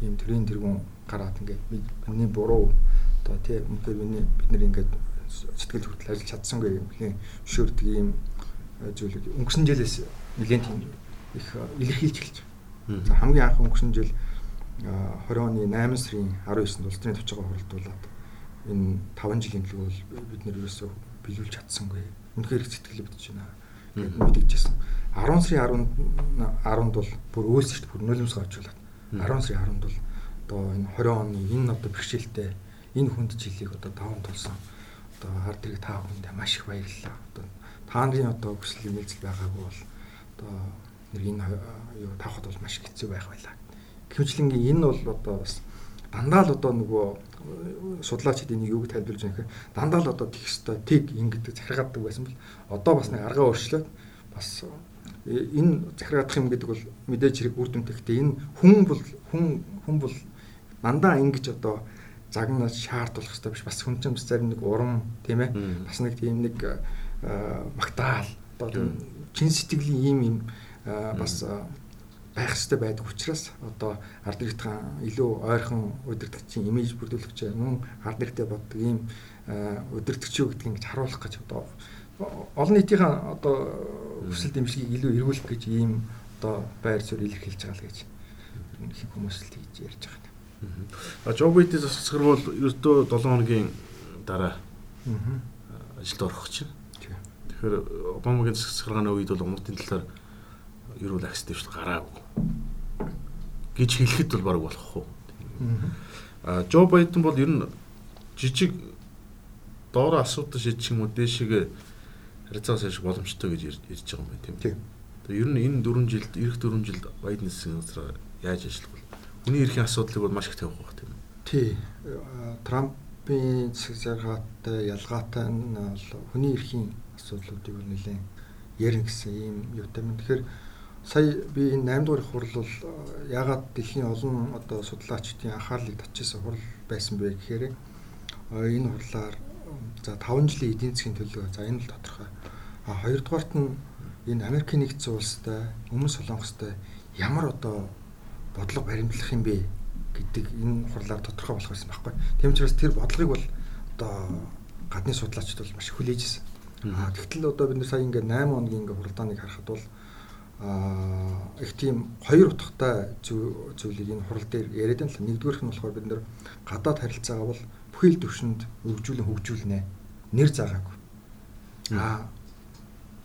ийм төрийн тэргүүн гараад ингээд миний буруу одоо тий үнэхээр миний бид нэр ингээд сэтгэл хөдлөл ажиллаж чадсангүй юм нэлийн ийм э, зүйлийг өнгөрсөн жилээс нэгэн тийм их илэрхийлж эхэлж байна. За хамгийн анх өнгөрсөн жил 20 э, оны 8 сарын 19-нд улс төрийн төвчгөө хуралдуулаад энэ 5 жилийн төлөв бид нэр ерөөсөө биелүүлж чадсангүй. Үнэхээр сэтгэл өвдөж байна. Гэт мэдгэжсэн. 10 сарын 10-нд 10-нд бол бүр өөсөж бүр нөлөөс гарчулаад 10 сарын 10-нд бол одоо энэ 20 оны энэ одоо бэрхшээлтэй энэ хүнд жилийг одоо даван тулсан одоо хард хэрэг та бүхэндээ маш их баярлалаа. Одоо та нарын одоо хүсэл нэмэлцэл байгаагүй бол одоо нэр энэ юу тавхад бол маш хэцүү байх байлаа. Гэвчлэнгийн энэ бол одоо бас дандаа л одоо нөгөө судлаачид энийг юуг тайлбарлаж байгаа гэхээр дандаа л одоо тех өстой тэг ингэдэг захиргааддаг байсан бол одоо бас нэг аргаа өөрчлөөд бас энэ захиргаадах юм гэдэг бол мэдээж хэрэг үр дүнтэй. Гэхдээ энэ хүн бол хүн хүн бол дандаа ингэж одоо загнаж шаардуулах хэрэгтэй биш. Бас хүн чинь бас зарим нэг урам тийм ээ. Бас нэг тийм нэг магтаал одоо чин сэтгэлийн ийм юм бас байх хэрэгтэй байдаг учраас одоо ард иргэдхэн илүү ойрхон удирдгчийн имиж бүрдүүлэгч мөн ард иргэдэд боддог ийм удирдгч юу гэдгийг ингэж харуулах гэж одоо олон нийтийн одоо хүсэл дэмжлэгийг илүү эргүүлэх гэж ийм одоо байр суурь илэрхийлж байгаа л гэж хүмүүс л тэгж ярьж байгаа. А Жобити засагсгар бол ердөө 7 хоногийн дараа ажилд орох чинь. Тэгэхээр Обамагийн засагсгаргааны үед бол умартын талаар ер нь акс дэвшил гараагүй гэж хэлэхэд бол баг болох уу. А Жо Байден бол ер нь жижиг доороо асуудал шийдчих юм уу дээшгээ харьцаас ашиг боломжтой гэж ярьж байгаа юм байна тийм. Тэгээ ер нь энэ 4 жилд эх 4 жилд Байденс яаж ажиллах? Хүний эрхийн асуудлыг бол маш их тавих байх тийм. Тий. Трампын засагсаргаатай ялгаатай нь бол хүний эрхийн асуудлуудыг нэлээд ярина гэсэн ийм юутай юм. Тэгэхээр сая би энэ 8 дугаар хурал бол ягаад дэлхийн олон одоо судлаачдын анхаарлыг татчихсан хурал байсан бэ гэхээр энэ хурлаар за 5 жилийн эдийн засгийн төлөө за энэ бол тодорхой. А хоёрдугаарт нь энэ Америкийн нэгдсэн улстай өмнө солонгостой ямар одоо бодлого баримтлах юм бэ гэдэг энэ хурлаар тодорхой болох байсан байхгүй. Тийм учраас тэр бодлогыг бол одоо гадны судлаачид бол маш хүлээж ирсэн. Аа тэгтэл одоо бид нар сая ингээд 8 хоногийн ингээд хуралдааныг харахад бол аа их тийм хоёр утгатай зүйлийг энэ хурал дээр яриад байна л. Нэгдүгээрх нь болохоор бид нар гадаад харилцаагаа бол бүхий л төвшөнд өргөжүүлэн хөгжүүлнэ. Нэр заагаагүй. Аа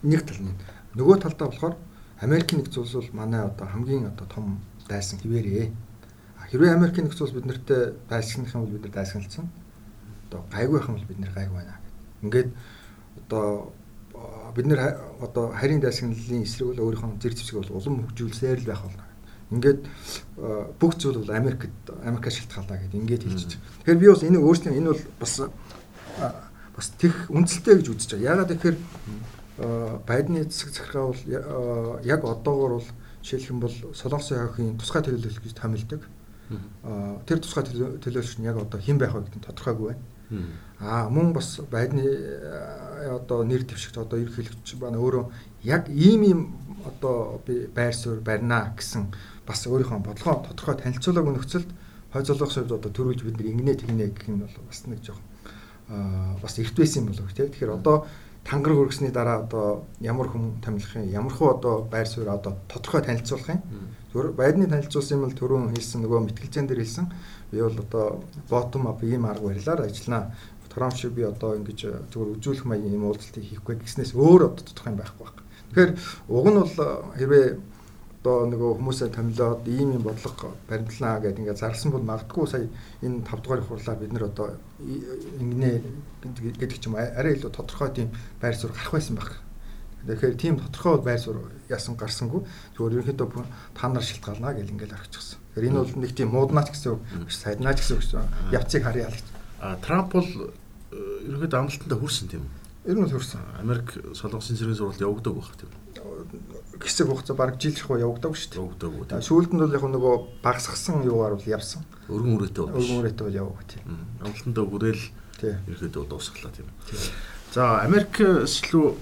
нэг тал нь. Нөгөө талдаа болохоор Америкийн нэгдсэн улс бол манай одоо хамгийн одоо том дайсан хിവэрээ. Хэрвээ Америкийн нэгдсэн улс бид нартэй дайсагнах юм бол бид нар дайсагналцсан. Одоо гайгүй юм бол бид нар гайгүй байна. Ингээд одоо бид нэр одоо харийн дайсагналын эсрэг бол өөрийнхөө зэрэг зэвсэг бол улам хөгжүүлсээр л байх болно. Ингээд бүх зүйл бол Америкт Америкаар шилтгаалаа гэдэг ингээд байгаа. Тэгэхээр би бас энэ өөрснөө энэ бол бас бас тех үндсэлтэй гэж үзэж байгаа. Яагаад гэхээр Байдны засаг захиргаа бол яг одоогор бол жишээлх юм бол Солонгосын хавхийн тусгай төлөөлөл гэж томилдог. Тэр тусгай төлөөлөгч нь яг одоо хэн байх вэ гэдэг нь тодорхойгүй байна. Аа мөн бас байдны одоо нэр дэвшигт одоо ерөнхийлөгч байна өөрөө яг ийм ийм одоо би байр суурь барина гэсэн бас өөрийнхөө бодлогоо тодорхой танилцуулаагүй нөхцөлд хой золгох совд одоо төрүүлж бид нэг ингэнэ тэгнэ гэх нь бол бас нэг жоох аа бас эрт байсан юм болов тийм. Тэгэхээр одоо тангар хөргсөний дараа одоо ямар хүн томилох юм? Ямар хуу одоо байр суурь одоо тодорхой танилцуулах юм? Зөв байдны танилцуулсан юм бол түрүүн хэлсэн нөгөө мэтгэлцэн дээр хэлсэн. Би бол одоо bottom up ийм арга барилаар ажиллана. Трамп шиг би одоо ингэж зөвхөн үзүүлэх маягийн юм уулзалтыг хийхгүй гэснээс өөр одоо тодорхой юм байхгүй байна. Тэгэхээр уг нь бол хэрвээ одоо нөгөө хүмүүсээ томилоод ийм юм бодлого баримтлаа гэдэг ингээд зарласан бол магадгүй сая энэ 5 дугаар хурлаар бид нэр одоо ингэнэ гэдэг ч юм арай илүү тодорхой тийм байр суурь гарах байсан баг. Тэгэхээр тийм тодорхой байр суурь яасан гарсангүй зөвөр ерөнхийдөө та нар шилтгаална гэл ингээд аргачихсан. Тэгэхээр энэ бол нэг тийм мууднаач гэсэн үг биш сайднаач гэсэн үг шүү. Явцыг харъя л гэж. А Трамп бол э, ерөнхийдөө амлалтанд хүрсэн тийм үү? Ер нь хүрсэн. Америк солонгосын зэргийн сургалт явагддаг байх тийм хэсэг хугацаа баг жил шахуу явагдаагүй шүү дээ. Явагдаагүй. Сүүлд нь бол яг нөгөө багсгсан юугаар бол явсан. Өргөн үрээтэй бол. Өргөн үрээтэй бол яваагүй тийм. Амлалтандаа бүрээл ерөөдөө дуусглаа тийм. За Америкс лүү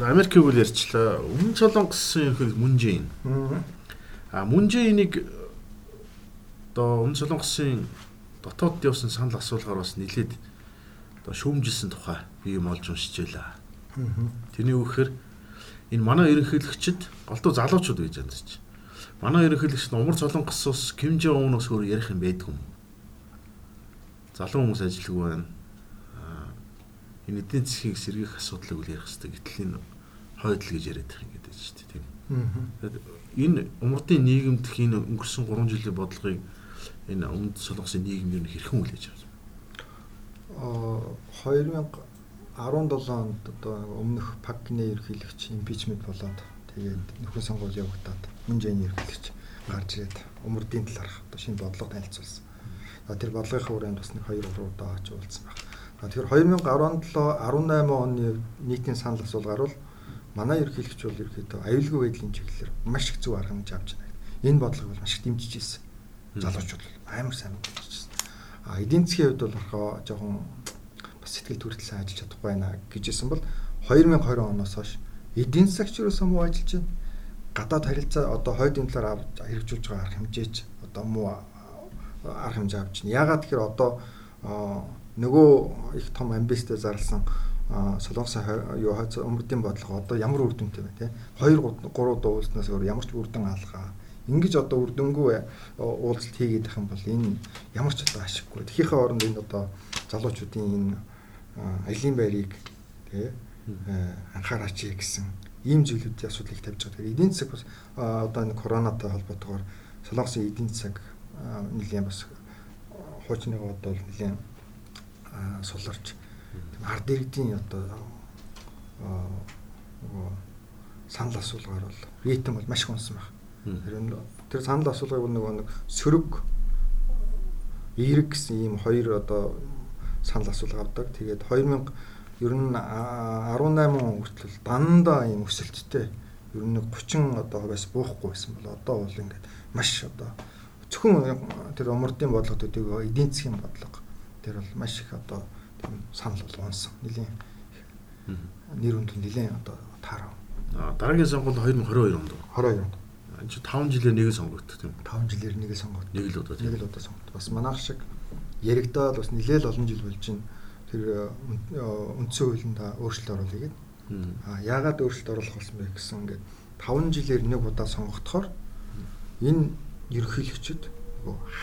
Америкийг үл ярьчлаа. Өмнө солонгосын ерөнхий Мунжэйн. Аа Мунжэйнийг одоо өмнө солонгосын дотоод явсан санал асуулгаар бас нилээд одоо шүүмжилсэн тухай би юм олж уншиж байлаа. Тэрний үгээр энэ манай ерөнхийлөгчд голдуу залуучууд гэж байна ч. Манай ерөнхийлөгч нь умар солонгос ус Ким Жон Унаас өөр ярих юм байдгүй юм. Залуу хүмүүс ажилгүй байна. Энэ эдийн засгийн сэргийх асуудлыг үл ярих хэрэгтэй. Гэтэл энэ хойдл гэж яриад их юм гэдэг чинь тийм. Энэ умардын нийгэмдх энэ өнгөрсөн 3 жилийн бодлогыг энэ өмнөд солонгосын нийгэм юу хэрхэн хүлээж авсан? Аа 2000 17 онд одоо өмнөх ПАК-ны ерөнхийлөгч импичмент болоод тэгээд нөхөн сонгуул явагдаад мөн жэний ерөнхийлөгч гарч ирээд өмөрдийн талаарх одоо шинэ бодлого танилцуулсан. Тэр бодлогын хүрээнд бас нэг 2 3 удаа очиж уулзсан баг. Тэгэхээр 2017 18 оны нийтийн санал асуулгаар бол манай ерөнхийлөгч бол ерөнхийдөө аюулгүй байдлын чиглэлээр маш их зөв арга хэмжээ авч байна. Энэ бодлого бол маш их дэмжиж ирсэн. Залуучууд бол амар сайн дэмжиж ирсэн. А эдийн засгийн хувьд бол орхоо жоохон сэтгэл төрөлт сайн ажиллаж чадахгүй байна гэжсэн бол 2020 оноос хойш эдийн засагч юусэн муу ажиллаж байна. Гадаад харилцаа одоо хойдын талаар хэрэгжүүлж байгаа арга хэмжээч одоо муу арга хэмжээ авч байна. Яагаад тэгэхээр одоо нөгөө их том амбицтай зарласан солонгосын юу өмөрдийн бодлого одоо ямар үр дүнтэй байна те 2 3 дуу уулснаас өөр ямар ч үрдэн алгаа ингэж одоо үрдэнгүй уулзалт хийгээд их юм бол энэ ямар ч одоо ашиггүй. Тэхийнхээ оронд энэ одоо залуучуудын энэ аялын байрыг тий анхаараач гэсэн ийм зүйлүүдийн асуудлыг тавьж байгаа. Эдийн засаг бас одоо энэ коронатай холбоотойгоор солонгосын эдийн засаг нэлийн бас хуучны бодвол нэлийн суларч ард иргэдийн одоо нөгөө санал асуулгаар бол ритм бол маш хонсон байна. Тэр тэр санал асуулгыг нөгөө нэг сөрөг эерэг гэсэн ийм хоёр одоо санал асуулга авдаг. Тэгээд 2000 ер нь 18 он хүртэл дандаа ийм өсөлттэй ер нь 30 одоо хувиас буухгүй байсан бол одоо бол ингээд маш одоо зөвхөн тэр умардын бодлого төдийгөө эдийн засгийн бодлого тэр бол маш их одоо тийм санал бол унсан. Нилийн нэр хүнд нилийн одоо таарав. Дараагийн сонгуул 2022 онд. 22 онд. Энэ чи 5 жилээр нэг сонгогдсон тийм. 5 жилээр нэг сонгогдсон. Нэг л удаа. Нэг л удаа сонгогдсон. Бас манайх шиг яригдаад бас нэлээд олон жил болж байна. тэр үндсэн хуулинд өөрчлөлт оруулъя гэдэг. А яагаад өөрчлөлт оруулах болсон бэ гэсэн ингээд 5 жилээр нэг удаа сонгогдохоор энэ ерөнхийлөгчд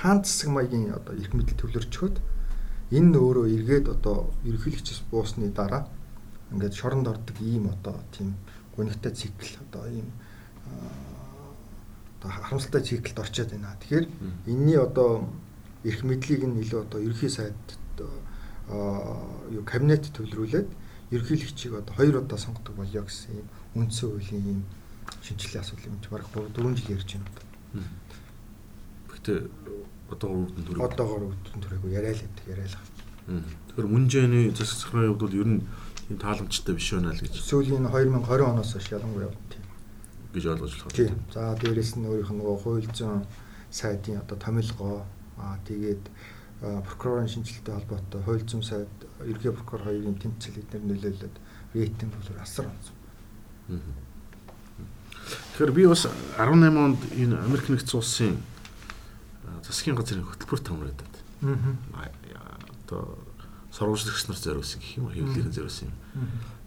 хаан засаг маягийн одоо эрх мэдэл төвлөрчхөд энэ өөрөө эргээд одоо ерөнхийлөгчс буусны дараа ингээд шоронд ордог ийм одоо тийм гонигтай цикл одоо ийм одоо харамсалтай циклд орчод байна. Тэгэхээр энэний одоо эрх мэдлийг нь илүү одоо ерөнхий сайд юу кабинет төвлөрүүлээд ерөнхийлөгчийг одоо хоёр удаа сонгодог болё гэсэн юм үндсэн хуулийн юм шинжилгээ асуудал юм чи бараг 3 4 жил ярьж байна одоо. Гэхдээ одоогор үүдэн төрөг. Одоогор үүдэн төрөг яриа л гэдэг яриа л. Тэгэхээр мөнжээний засгийн хувьд бол ер нь тийм тааламжтай биш байна л гэж. Сүүлийн 2020 оноос хойш ялангуяа тийм гэж ойлгож болох. Тийм. За дээрэс нь өөрийнх нь нөгөө хууль зүйн сайдын одоо томилгоо аа тэгээд прокурорын шинжилгээтэй холбоотой хууль зүйн сайд ерхий прокурор хоёрын тэмцэл эдгээр нөлөөлөд рейтинг бол асар онцгой. Тэгэхээр би бас 18 онд энэ Америк нэгдсэн улсын засгийн газрын хөтөлбөрт хамрагдаад. Аа. Одоо сурвалжлагч нар зориулсан гэх юм уу хэвлэлийг зориулсан юм.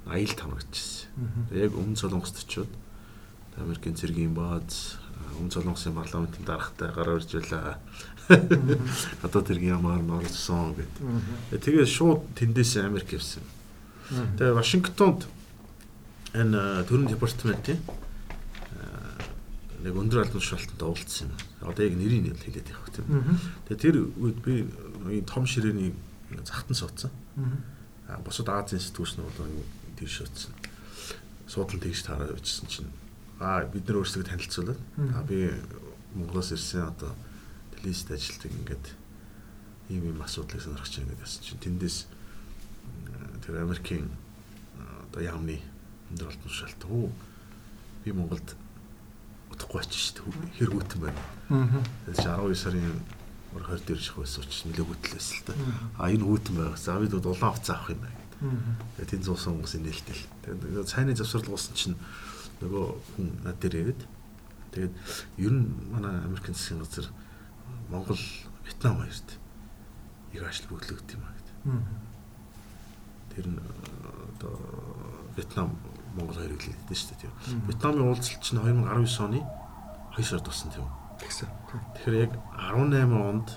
Аял тамрагдчихсэн. Яг өмнө солонгост очиод Америкийн цэргийн бааз өмнө солонгосын парламентын дарагтай гараар ирж байлаа. Одоо тэргийн ямар норсон гэдэг. Тэгээд шууд тэндээс Америк явсан. Тэгээд Вашингтонд энэ төрийн департаментын нэг өндөр албан тушаалтанд уулзсан юм. Одоо яг нэрийг нь хэлээд явах тийм. Тэгээд тэр үед би том ширээний захтан суудсан. Аа босод Азийн сэтгүүлч нь бол тэр шуудсан. Суудлан тэгж таараа бичсэн чинь аа бид нар өөрсдөө танилцуулаад аа би Монголоос ирсэн одоо телевизэд ажилладаг ингээд ийм ийм асуудлыг сонирхож байгаа гэдэг чинь тэндээс тэр Америкийн одоо яамны өндөр албан тушаалт хөө би Монголд утахгүй очиж шүү дээ хэр хүйтэн байна. Тэгээд 12 сарын мөр 20 дээр ших байсан учраас нэлээд хөтлөөс л та. А энэ хүүтэн байх. За бид бол улаан хувцас авах юм байна гэдэг. Тэгээд тэн зуусан хүмүүсийн нээлтэл. Тэгээд цайны завсрал гусан чинь нөгөө хүн над дээр ирээд тэгээд ер нь манай Америкийн засгийн газар Монгол Вьетнам хоёрт их ажил бүглэгд юм а гэдэг. Тэр нь одоо Вьетнам Монгол хоёрыг л хэлдэг шүү дээ тийм. Вьетнамын уулзалт чинь 2019 оны 2 сард болсон тийм гэсэн. Тэгэхээр яг 18 онд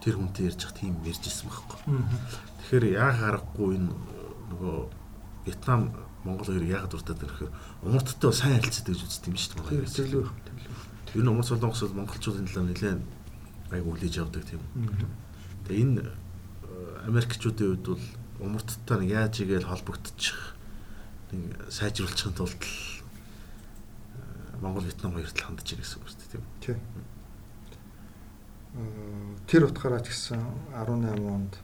тэр хүнтэй ярьж хат тийм ярьж ирсэн байхгүй. Тэгэхээр яг харахгүй энэ нөгөө Вьетнам Монгол хоёр яг дуртаад ирэхээр умарттай сайн харилцаад гэж үздэг юм шүү дээ. Тэглүү. Ер нь умарт солонгос бол монголчуудын талаар нэлээд айг үлээж явдаг тийм. Тэгээ энэ Америкчуудын хувьд бол умарттай нэг яаж игээл холбогдчих сайжруулахын тулд Монгол Вьетнам хоёрт хандж ирэх гэсэн үг шүү дээ тийм. Тэр утгаараа ч гэсэн 18 онд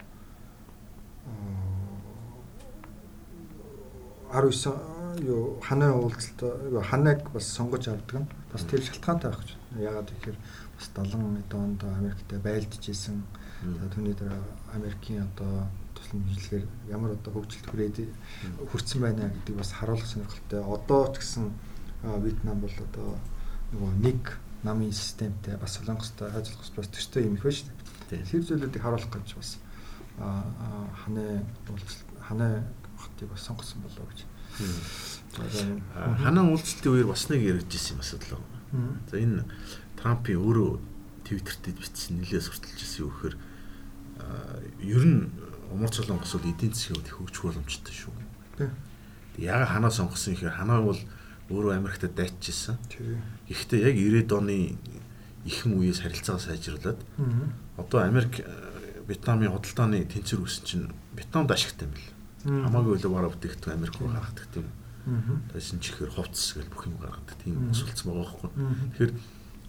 19 юу ханаа уулзалт юу ханааг бас сонгож авдаг нь бас тэр шалтгаантай байх гэж. Яагаад гэхээр бас 70 онд Америкт байлдж исэн. За түүний дараа Америкийн одоо туслан биелэхээр ямар одоо хөгжилт хүрээд хүрсэн байна гэдэг бас харуулах сонирхолтой. Одоо ч гэсэн Вьетнам бол одоо нөгөө нэг намын системтэй бас солонгостой ажиллах бас төстэй юм их байна шүү дээ. Тэр зүйлүүдийг харуулах гэж бас ханаа ханаа хотыг бас сонгосон болов гэж. Ханаа уулзалтын үеэр бас нэг яригдчихсэн юм асуудал байна. За энэ Трампын өөрөө Твиттертэд бичсэн нэлээд сурталж ирсэн юу гэхээр ер нь Умар солонгос бол эдийн засгийн хувьд их хөгжих боломжтой шүү. Яг ханаа сонгосон ихээр ханаа бол өөрөө Америкт дайчижсэн. Гэхдээ яг 90-ад оны ихэнх үеэс харилцаа сайжруулад одоо Америк Вьетнамын худалдааны тэнцвэр үүсэн чинь Вьетнамд ашигтай юм бэл. Хамаагүй үлээ бараа бүтээгдэхүүн Америк руу гаргадаг тийм. Тэсэн чихэр хувцас гэл бүх юм гаргадаг тийм усулцсан байгаа байхгүй. Тэгэхээр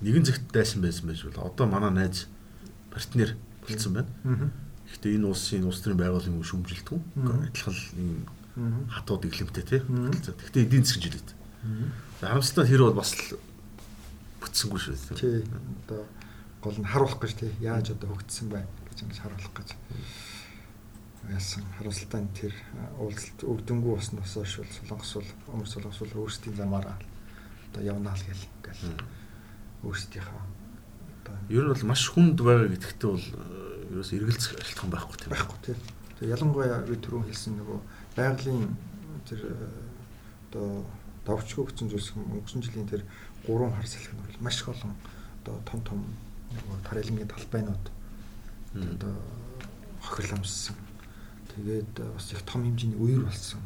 нэгэн зэгт дайсан байсан байж бол одоо манай найз партнер болцсон байна. Гэхдээ энэ улсын улс төрийн байгууллагын шүүмжилтгүй адилхан хатууд иглэмтэй тийм. Гэхдээ эдийн засгийн жилет. Харамсалтай тэр бол бас л бүтсэнгүй шүү. Тий. Одоо гол нь харуулах гэж тий яаж одоо хөгжсөн байна гэж ингэж харуулах гэж яасан харамсалтай тэр уулзалт өвдөнгүү усны усоош бол солонгос бол өмнө солонгос бол өөрсдийн замаараа одоо явнаа л гэл ингээл өөрсдийнхаа одоо ер нь бол маш хүнд байгаа гэдэгтээ бол ерөөс эргэлзэх шалтгаан байхгүй тийм байхгүй тийм. Тэгээ ялангуяа би түрүүн хэлсэн нөгөө байгалийн тэр одоо давчгүй гэсэн зүйлс өнгөрсөн жилийн тэр гурван хар салхи нь бол маш их олон одоо том том нөгөө тарилангийн талбайнууд одоо хохирломссон. Тэгээд бас их том хэмжээний үер болсон.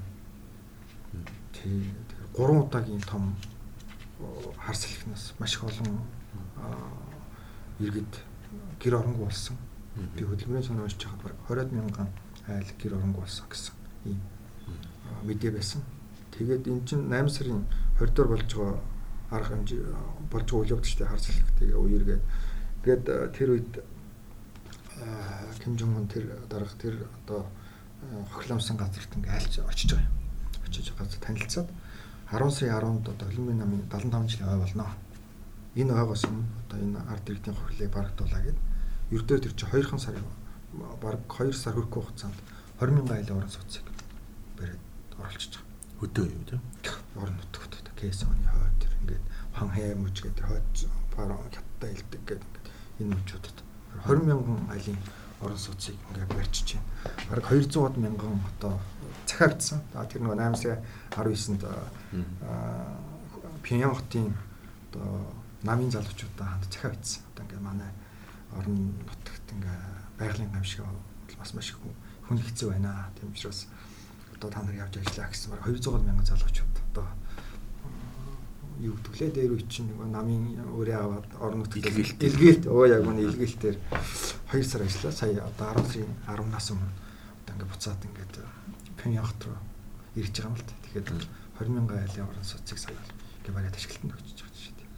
Тэгээд гурван удаагийн том хар салхинаас маш их олон иргэд гэр оронгүй болсон. Би хөдөлмөрийн сонир уншиж байхад баг 20 мянган айл гэр оронгүй болсон гэсэн ийм мэдээ байсан. Тэгээд эн чинь 8 сарын 20 доор болж байгаа арга хэмжээ болж байгаа үйл явдлыг хар салхи тэгээ үергээд гээд тэр үед Ким Жон Ун тэр дарга тэр одоо хохиламсан газарт ингээ айлч очиж байгаа юм. Очиж газар танилцаад 10 сарын 10-нд одоо Олимпийн намын 75 жилийн ой болно. Энэ ойгоос өмнө одоо энэ ард иргэдийн хохирлыг барагдуулаа гэд ердөө тэр чи 2хан сарын бараг 2 сар хүрэхгүй хугацаанд 20 мянган айлын орон сууцыг бариад оруулчихж байгаа. Хөдөө юу тийм? Орон нутгт одоо Кэсоны хойд тэр ингээд хан хай мөж гэдэг хойд хятад илдэг гэдэг энэ мөчүүдэд 20 мянган айлын орон сууцыг ингээд барьчихж байна. Бараг 200 мянган одоо захиа бичсэн. Тэр нөгөө 8 сая 19-нд Пинян хотын одоо намын залуучуудаа ханд бичсэн. Одоо ингээд манай орон нутагт ингээ байгалийн гамшиг бас маш их хүн хэцүү байна. Тийм учраас одоо та нар явж ажиллаа гэсэн баг 200 мянган залуучууд одоо юу гэдгэлээ дээр үе чинь нэг намын өөрөө аваад орон нутгад илгээлт оо яг үний илгээлтээр 2 сар ажиллаа. Сая одоо 10 сарын 10-наас өмнө одоо ингээ буцаад ингээд Пеньяхт руу ирж байгаа юм л та. Тэгэхээр 20 мянган айлын орон сууцыг сая ингээ бариад ашиглалтанд өгч байгаа шүү дээ.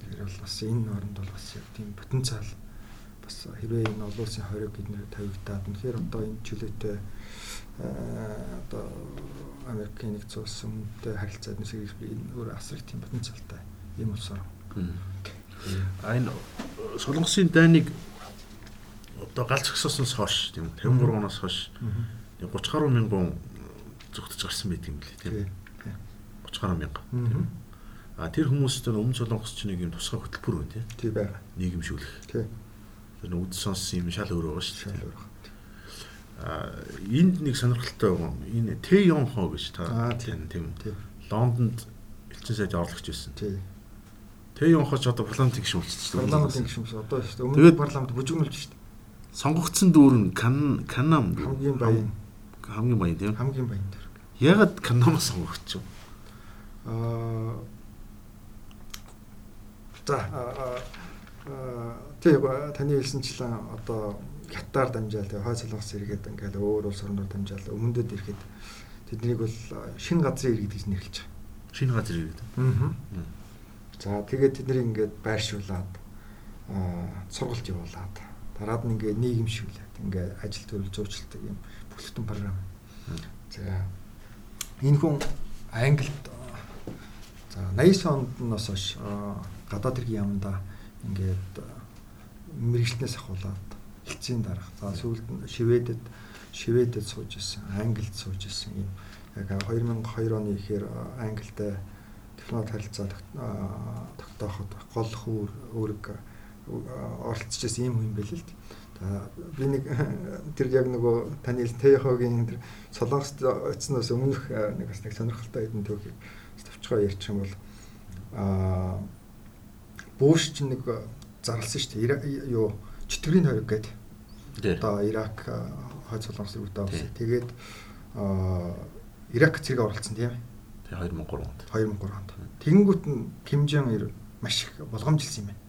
Тэгэхээр бол бас энэ оронд бол бас яг тийм потенциал бас хэрвээ энэ олон улсын хориг эднэр тавигдаад үнэхээр одоо энэ чөлөөтэй одоо Америкийн нэгдсэн улс өмнөдөө харилцаад нэсэг энэ өөр асар их тийм потенциалтай юм болсон. А энэ солонгосын дайныг одоо галз гсоосоос хойш тийм 53 оноос хойш 30 гаруй мянган зүгтж гарсан байт юм лээ тийм 30 гаруй мянга тийм а тэр хүмүүстээр өмнө солонгос ч нэг юм тусгай хөтөлбөр байна тийм тий байгаа нийгэмшүүлэх тий Тэр үд сонсон юм шал өөр байгаа шүү дээ. А энд нэг сонирхолтой байгаа. Энэ Т Ён Хо гэж та тийм тийм. Лондонд элчин сайд орлогч байсан. Тий. Т Ён Хо ч одоо парламентын гишүүн болчихсон. Парламентын гишүүн одоо шүү дээ. Өмнө парламент бүжигнүүлж шүү дээ. Сонгогдсон дүүр нь Кан Канам хамгийн баян хамгийн баян тийм. Хамгийн баян дээр. Ягаад Канамаас сонгогдчих вэ? Аа За тий таны хэлсэнчлэн одоо хятаар дамжаал тий хой солонгос иргэд ингээл өөр улс орноор дамжаал өмнөдөд ирэхэд тэднийг бол шинэ газрын иргэд гэж нэрлэж байгаа. Шинэ газар иргэд. Аа. За тэгээд тэднийг ингээд байршуулад аа сургалт явуулаад дараад нь ингээд нийгэмшүүлээд ингээд ажил төрөл зурчилдаг юм бүхэлдэн програм. За энэ хүн Англид за 80 оноос хойш гадаад хэргийн яамда ингээд мэрэгчлэнээс ахуулаад хэлцийн дарах. За сүүлд нь Шведэд Шведэд сууж исэн, Англид сууж исэн юм. Яг 2002 оны ихээр Англитай технологи харилцаа тогтооход гол хөр үүрэг оролцож исэн юм хүн байл л дээ. Би нэг тэр яг нөгөө таны Тэхогийн тэр солонгост очсноос өмнөх нэг бас нэг сонирхолтой хэдэн төгийг төвчгөө ярьчих юм бол аа Буш ч нэг зарласан шүү дээ. Юу чөтгөрийн хориг гэдэг. Одоо Ирак хойд солонгос руу даасан. Тэгээд аа Ирак зэрэг оролцсон тийм ээ. Тэгээ 2003 онд. 2003 онд. Тэгэнгүүт нь Ким Жон Ир маш их болгоомжилсан юм байна.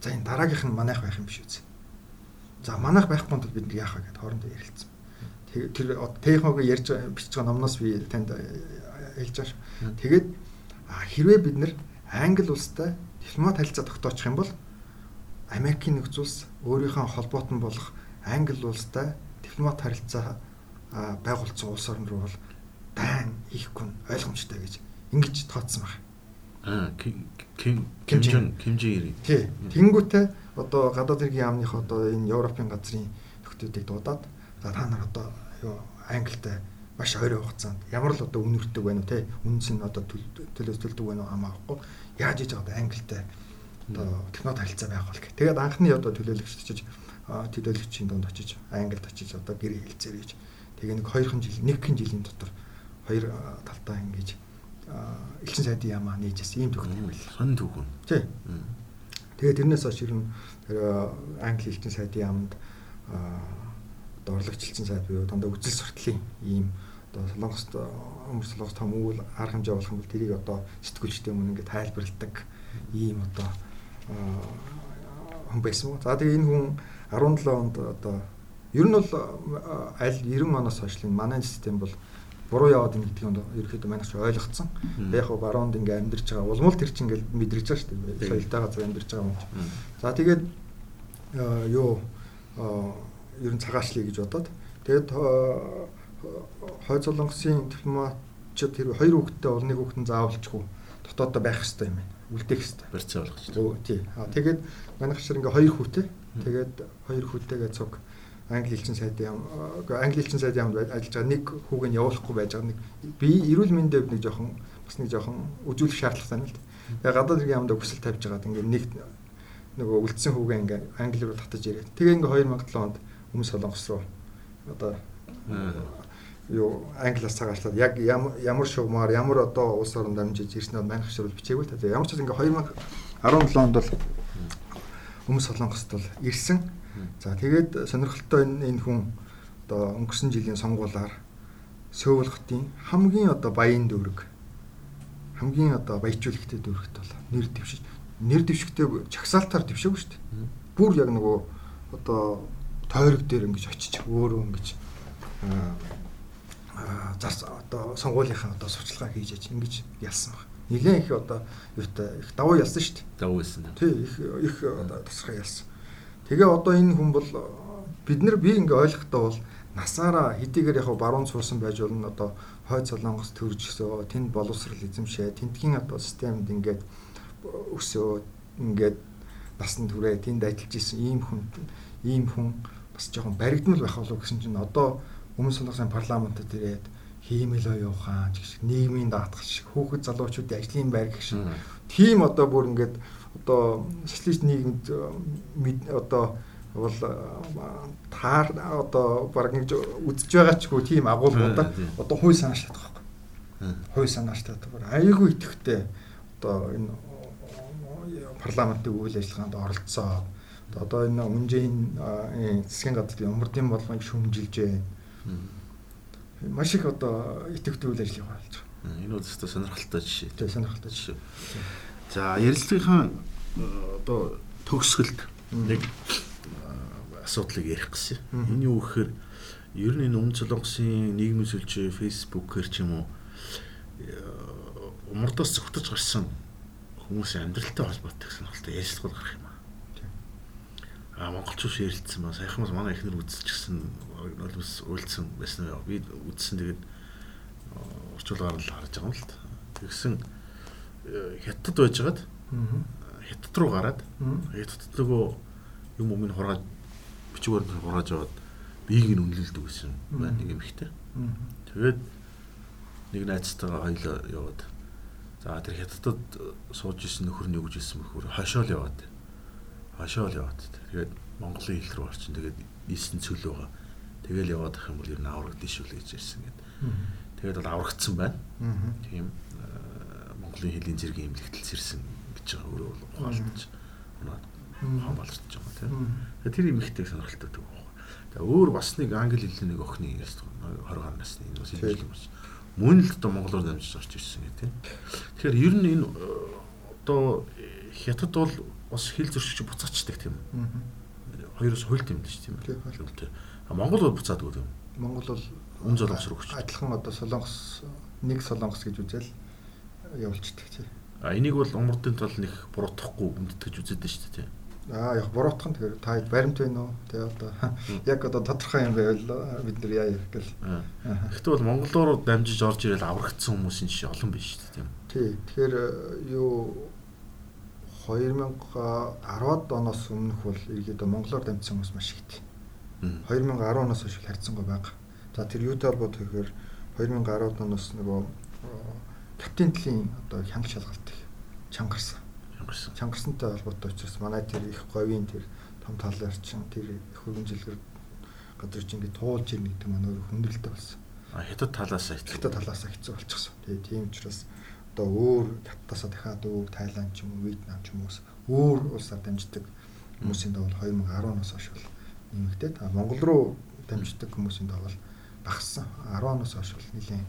За энэ дараагийнх нь манайх байх юм биш үү? За манайх байхгүй бол бид яах вэ гэдээ хоорондоо ярилцсан. Тэр технологи ярьж бичиж байгаа номноос би танд хэлж байгаа. Тэгээд хэрвээ бид нэр англи улстай дипломат харилцаа тогтоочих юм бол Америкийн нөхцөл улс өөрийнхөө холбоот нь болох англи улстай дипломат харилцаа байгуулсан улс орн руу бол дайн хийхгүй ойлгомжтой гэж ингэж тооцсон байна. Аа Ким Ким Ким Жир. Тий. Тэнгүүтээ одоо гадаад хэргийн яамных одоо энэ Европын газрын нөхдүүдийг дуудаад за та нар одоо юу Англитай маш ойрын хугацаанд ямар л одоо үнэрдэг байна уу те үнс нь одоо төлөөс төлдөг байна уу хамаахгүй яаж хийж байгаа Англитай одоо технод харилцаа байгуул гэх. Тэгээд анхны одоо төлөөлөгч очиж төлөөлөгчийн донд очиж Англид очиж одоо гэр хэлцээр гэж Тэгээ нэг хоёрхан жил, нэг хэн жилийн дотор хоёр талтаа ингэж элчин сайдын яамаа нээжээс ийм төгнө юм байл. Сонин төгөн. Тий. Тэгээ тэрнээс хойш ер нь англи элчин сайдын яамд одоо орлогчлцсан сайд буюу дандаа үжил суртлын ийм одоо солонгост өмөр солонгос том үйл арга хэмжээ болох юм бол тэрийг одоо сэтгүүлчтэй өмнө ингээд тайлбарладаг ийм одоо хүн байсан. За тэгээ энэ хүн 17 онд одоо ер нь бол аль 90 оноос хойш манай систем бол буруу яваад ин гэдгийг ерөөхдөө манайч ойлгоцсон. Яг хөө баруунд ингээ амьдарч байгаа. Улмал тэр чинь ингээл мэдэрч байгаа шүү дээ. Соёлтой газар амьдарч байгаа юм чи. За тэгээд юу ер нь цагаачлаа гэж бодоод тэгээд хойд солонгосын дипломатчид тэр хоёр хүүхэдтэй бол нэг хүүхэд нь заавалчгүй дотооддоо байх хэрэгтэй юм байна. Үлдээх хэрэгтэй. Барьцаа болгох хэрэгтэй. Тий. Тэгээд манайх шиг ингээ хоёр хүүтэй. Тэгээд хоёр хүүтэйгээ цуг англи хэлчин сайдын яам англи хэлчин сайдын яамд ажиллаж байгаа нэг хүүг нь явуулахгүй байж байгаа нэг би эрүүл мэндийн нэг жоохон бас нэг жоохон үзүүлэх шаардлагатай л дээ. Тэгээ гадаад иргэн яамд хүсэл тавьж байгаад ингээд нэг нөгөө үлдсэн хүүгээ ингээд англи руу татаж ирээд тэгээ ингээд 2007 онд өмнө солонгос руу одоо юу англиас цагаачлаад яг ямар шугамар ямар одоо улс орнд дамжиж ирснээр манайх ширүүл бичээгүй та. Ямар ч зүйл ингээ 2017 онд бол өмнө солонгост бол ирсэн За тэгээд сонирхолтой энэ хүн одоо өнгөрсөн жилийн сонгуулиар Сөүл хотын хамгийн одоо баян дүүрэг хамгийн одоо баяжуулагчтай дүүрэгт бол нэр дэвшиж нэр дэвшигтэй чагсаалтаар дэвшээгүй шүү дээ. Бүр яг нөгөө одоо тойрог дээр ингэж очиж өөрөө ингэж аа зарс одоо сонгуулийнхаа одоо сурчлагаа хийж аж ингэж ялсан баг. Нилээн их одоо юутай их давуу ялсан шүү дээ. Давуу ялсан. Тий их их одоо тусгай ялсан. Тэгээ одоо энэ хүн бол бид нар би ингээ ойлгохдоо бол насаараа хэдийгээр яг баруун суусан байж болно одоо хойд солонгос төрж өсөө тэнд боловсрал эзэмшээ тентгийн одоо системд ингээд өсөө ингээд насанд хүрээ тэнд ажиллаж исэн ийм хүн ийм хүн бас жоохон баригдмал байх болов гэсэн чинь одоо өмнө солонгосын парламентод ирээд хиймэл оюухан гэх нийгмийн даатгал шиг хүүхэд залуучуудын ажлын байр гэх шиг тийм одоо бүр ингээд одоо социалист нийгэмд одоо бол таар одоо баг нэг үдж байгаа ч хөө тийм агуулгуудаа одоо хүй санаач татах байхгүй. Хүй санаач татах. Айгүй итгэвтэй одоо энэ парламентын үйл ажиллагаанд оролцоод одоо энэ үнжийн засгийн газрын умардын болгоомж шүмжилж байна. Маш их одоо итгэвтэй үйл ажиллагаа болж байгаа. Энэ бол зөвхөн сонирхолтой жишээ. Тийм сонирхолтой жишээ. За ярилцлагынхаа одоо төгсгөлд нэг асуудлыг ярих гэсэн. Энэ юу гэхээр ер нь энэ өмнө солонгосын нийгмийн сүлжээ фэйсбүүкээр ч юм уу умардаас зөвхөж гарсан хүмүүсийн амьдралтай холбоотой гэсэн хэлтэй ярилцлага гарах юм аа. А монголчууд ярилцсан ба саяхан бас манай ихнэр үзчихсэн олбос үйлдсэн байсан. Би үзсэн тэгээд орчуулгаар л харж байгаа юм л та. Тэгсэн хятад байжгаад хятад руу гараад хятад нөгөө юм өмнө хургаад бичгээр хурааж аваад биеийг нь үнэлэлдэг гэсэн байна нэг юм ихтэй. Тэгээд нэг найзтайгаа хоёлоо яваад за тэр хятадд сууж исэн нөхөр нь юу гэж хэлсэн бөхөр хашаал яваад хашаал яваад тэгээд Монголын хэл рүү орчин тэгээд ийсэн цөл байгаа. Тэгэл яваад ах юм бол ер нь аврагдсан шүү л гэж ирсэн гэдэг. Тэгээд бол аврагдсан байна. Тийм Монголын хэлний зэргийн эмнэлэгтэл сэрсэн гэж байгаа өөрөө бол ухаалтж унаад хаан баларч байгаа тийм. Тэр эмэгтэй сонирхолтой төв. Тэгээ өөр бас нэг англи хэлний нэг охины 20 гаруй насны энэ бас хэлж юм байна. Мөн л одоо монголоор дамжиж орж ирсэн гэх тийм. Тэгэхээр ер нь энэ одоо хятад бол бас хэл зөрчигч буцаачдаг тийм. Хоёроос хуйлт юм шүү тийм. А Монгол бол буцаадаг юм. Монгол бол үн солонгос руу өгч. Адилхан одоо солонгос нэг солонгос гэж үзэл явуулчихдаг тий. А энийг бол умардын тал нэг буруутгахгүй үндэтгэж үзээд шүү дээ тий. Аа яг буруутгах нь тэгэхээр та баримт байна уу? Тэгээ одоо яг одоо тодорхой юм байвал бид нар яа ярих гэл. Гэхдээ бол монголоор дамжиж орж ирэл аврагдсан хүмүүсийн жишээ олон биш шүү дээ тийм. Тий. Тэгэхээр юу 2010-ад оноос өмнөх бол иргэд монголоор дамжсан хүмүүс маш ихтэй. 2010 оноос хойш харьцангуй байгаа. За тэр юутай холбоотой гэхээр 2010 оноос нөгөө капитан төлөлийн одоо хянал шалгалт их чангарсан. Чангарсан. Чангарсантай холбоотой учраас манай тэр их говийн тэр том талаарчин тэр их хөргөн жилгэр газар чинь ингээд туулж ирнэ гэдэг маань өөр хүндрэлтэй болсон. А хятад талаасаа хэцүү. Хятад талаасаа хэцүү болчихсон. Тэгээ тийм учраас одоо өөр хятадасаа дахиад өөр Тайланд ч юм уу Вьетнам ч юм уу өөр улсаар дамждаг хүмүүсийн давал 2010-оос хойш бол нэмэгдээ. Та Монгол руу дамждаг хүмүүсийн давал багассан. 10 оноос хойш бол нэлийн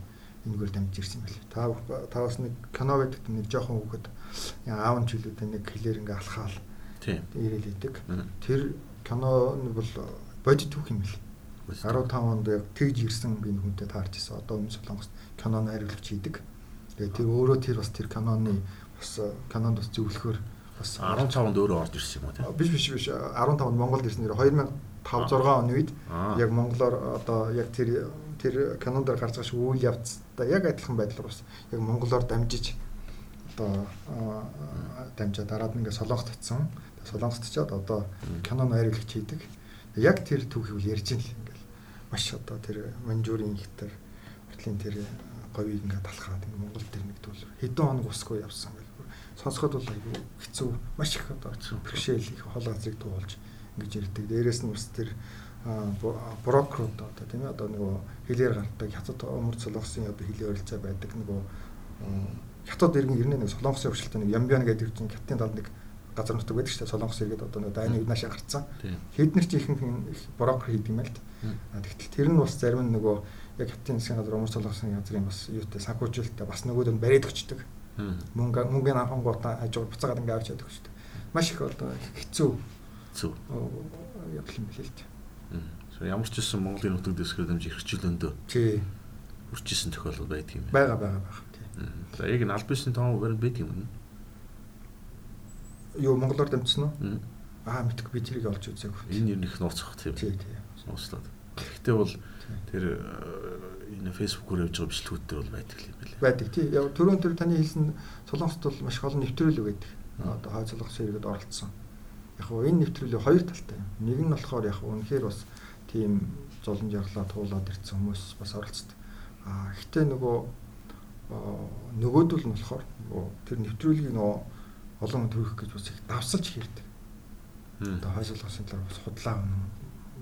энэгээр дамжиж ирсэн байна. Та та бас нэг кино байдаг нэг жоохон хүүхэд аав нь жилүүдээ нэг хэлээр ингээ алхаал. Тийм. Ирээл идэг. Тэр кино нь бол бодит түүх юм бэл. 15 онд яг тэгж ирсэн би хүнтэй таарч ирсэн. Одоо өмнө Солонгост киноны хариулагч хийдэг. Тэгээ тэр өөрөө тэр бас тэр киноны бас кинонд бас зөвлөхөр бас 15 онд өөрөө орж ирсэн юм уу тийм. Биш биш биш 15 онд Монголд ирсэн нэр 2005 6 оны үед яг монголоор одоо яг тэр тэр кинонд гарч байгаа шиг үйл явцтай яг адилхан байдлаар бас яг монголоор дамжиж одоо дамжаа дараад ингээ солонгост очсон. Солонгост очиод одоо киноны хариулагч хийдэг. Яг тэр түүхийг ярьж ин л ингээл маш одоо тэр манжуурын ихтер уртлын тэр говийг ингээ талхаад ингээ Монгол тэр нэг төл хэдэн хоног усгүй явсан гэл. Сонсоход бол айгүй хэцүү маш их одоо бэрхшээл их хол газрыг дуулж ингэж ярьдаг. Дээрээс нь бас тэр брокерууд одоо тийм ээ одоо нөгөө хэлээр гардаг хятад өмөр солонгосын одоо хэлээр оролцоо байдаг нөгөө хятад иргэн ирнэ нэг солонгосын хөвчлөлтөй нэг ямбян гэдэг чинь хятадын талд нэг газар нутаг байдаг шүү дээ. Солонгос иргэд одоо нэг дайны наашаа гарцсан. Хэд нэр чи ихэнх брокер хийдэг юм байл. Та тэгтэл тэр нь бас зарим нь нөгөө яг хятадын засгийн газар өмөр солонгосын газрын бас юутай санхүүжилттэй бас нөгөөд нь бариад өгчдөг мөнгө мөнгөний анхангуудаа хажууд буцаагаад ингээ авч яддаг шүү дээ. Маш их одоо хэцүү хэцүү явдал юм билээ л дээ ямар ч гэсэн Монголын нутаг дэвсгэр дамж эрхчлөндөө тий үржижсэн тохиолдол байдаг юм байна. Бага бага бага. За яг энэ аль бишний тоон баримт байдаг юм уу? Юу монголоор дамжсан уу? Аа мэдгүй би тэрийг олж үзээгүй. Энэ нь их нууцх тийм. Тий, тий. Нууцлаад. Гэхдээ бол тэр э, энэ фэйсбүүкээр явж байгаа бичлэгүүдтэй бол байдаг юм байна. Байдаг тий. Яг түрүүн тэр таны хэлсэн Солонгост бол маш олон нэвтрүүлэг байдаг. Одоо солонгосын иргэд оролцсон. Яг нь энэ нэвтрүүлэг хоёр талтай. Нэг нь болохоор яг үнэхээр бас тийм золон жаргалаа туулаад ирсэн хүмүүс бас оролцдог. А гэхдээ нөгөө нөгөөдөл нь болохоор тэр нэвтрүүлгийг нөгөө олон төрөх гэж бас их давсалж хийрдэг. Одоо хойшлуулсан талаар бас худлаа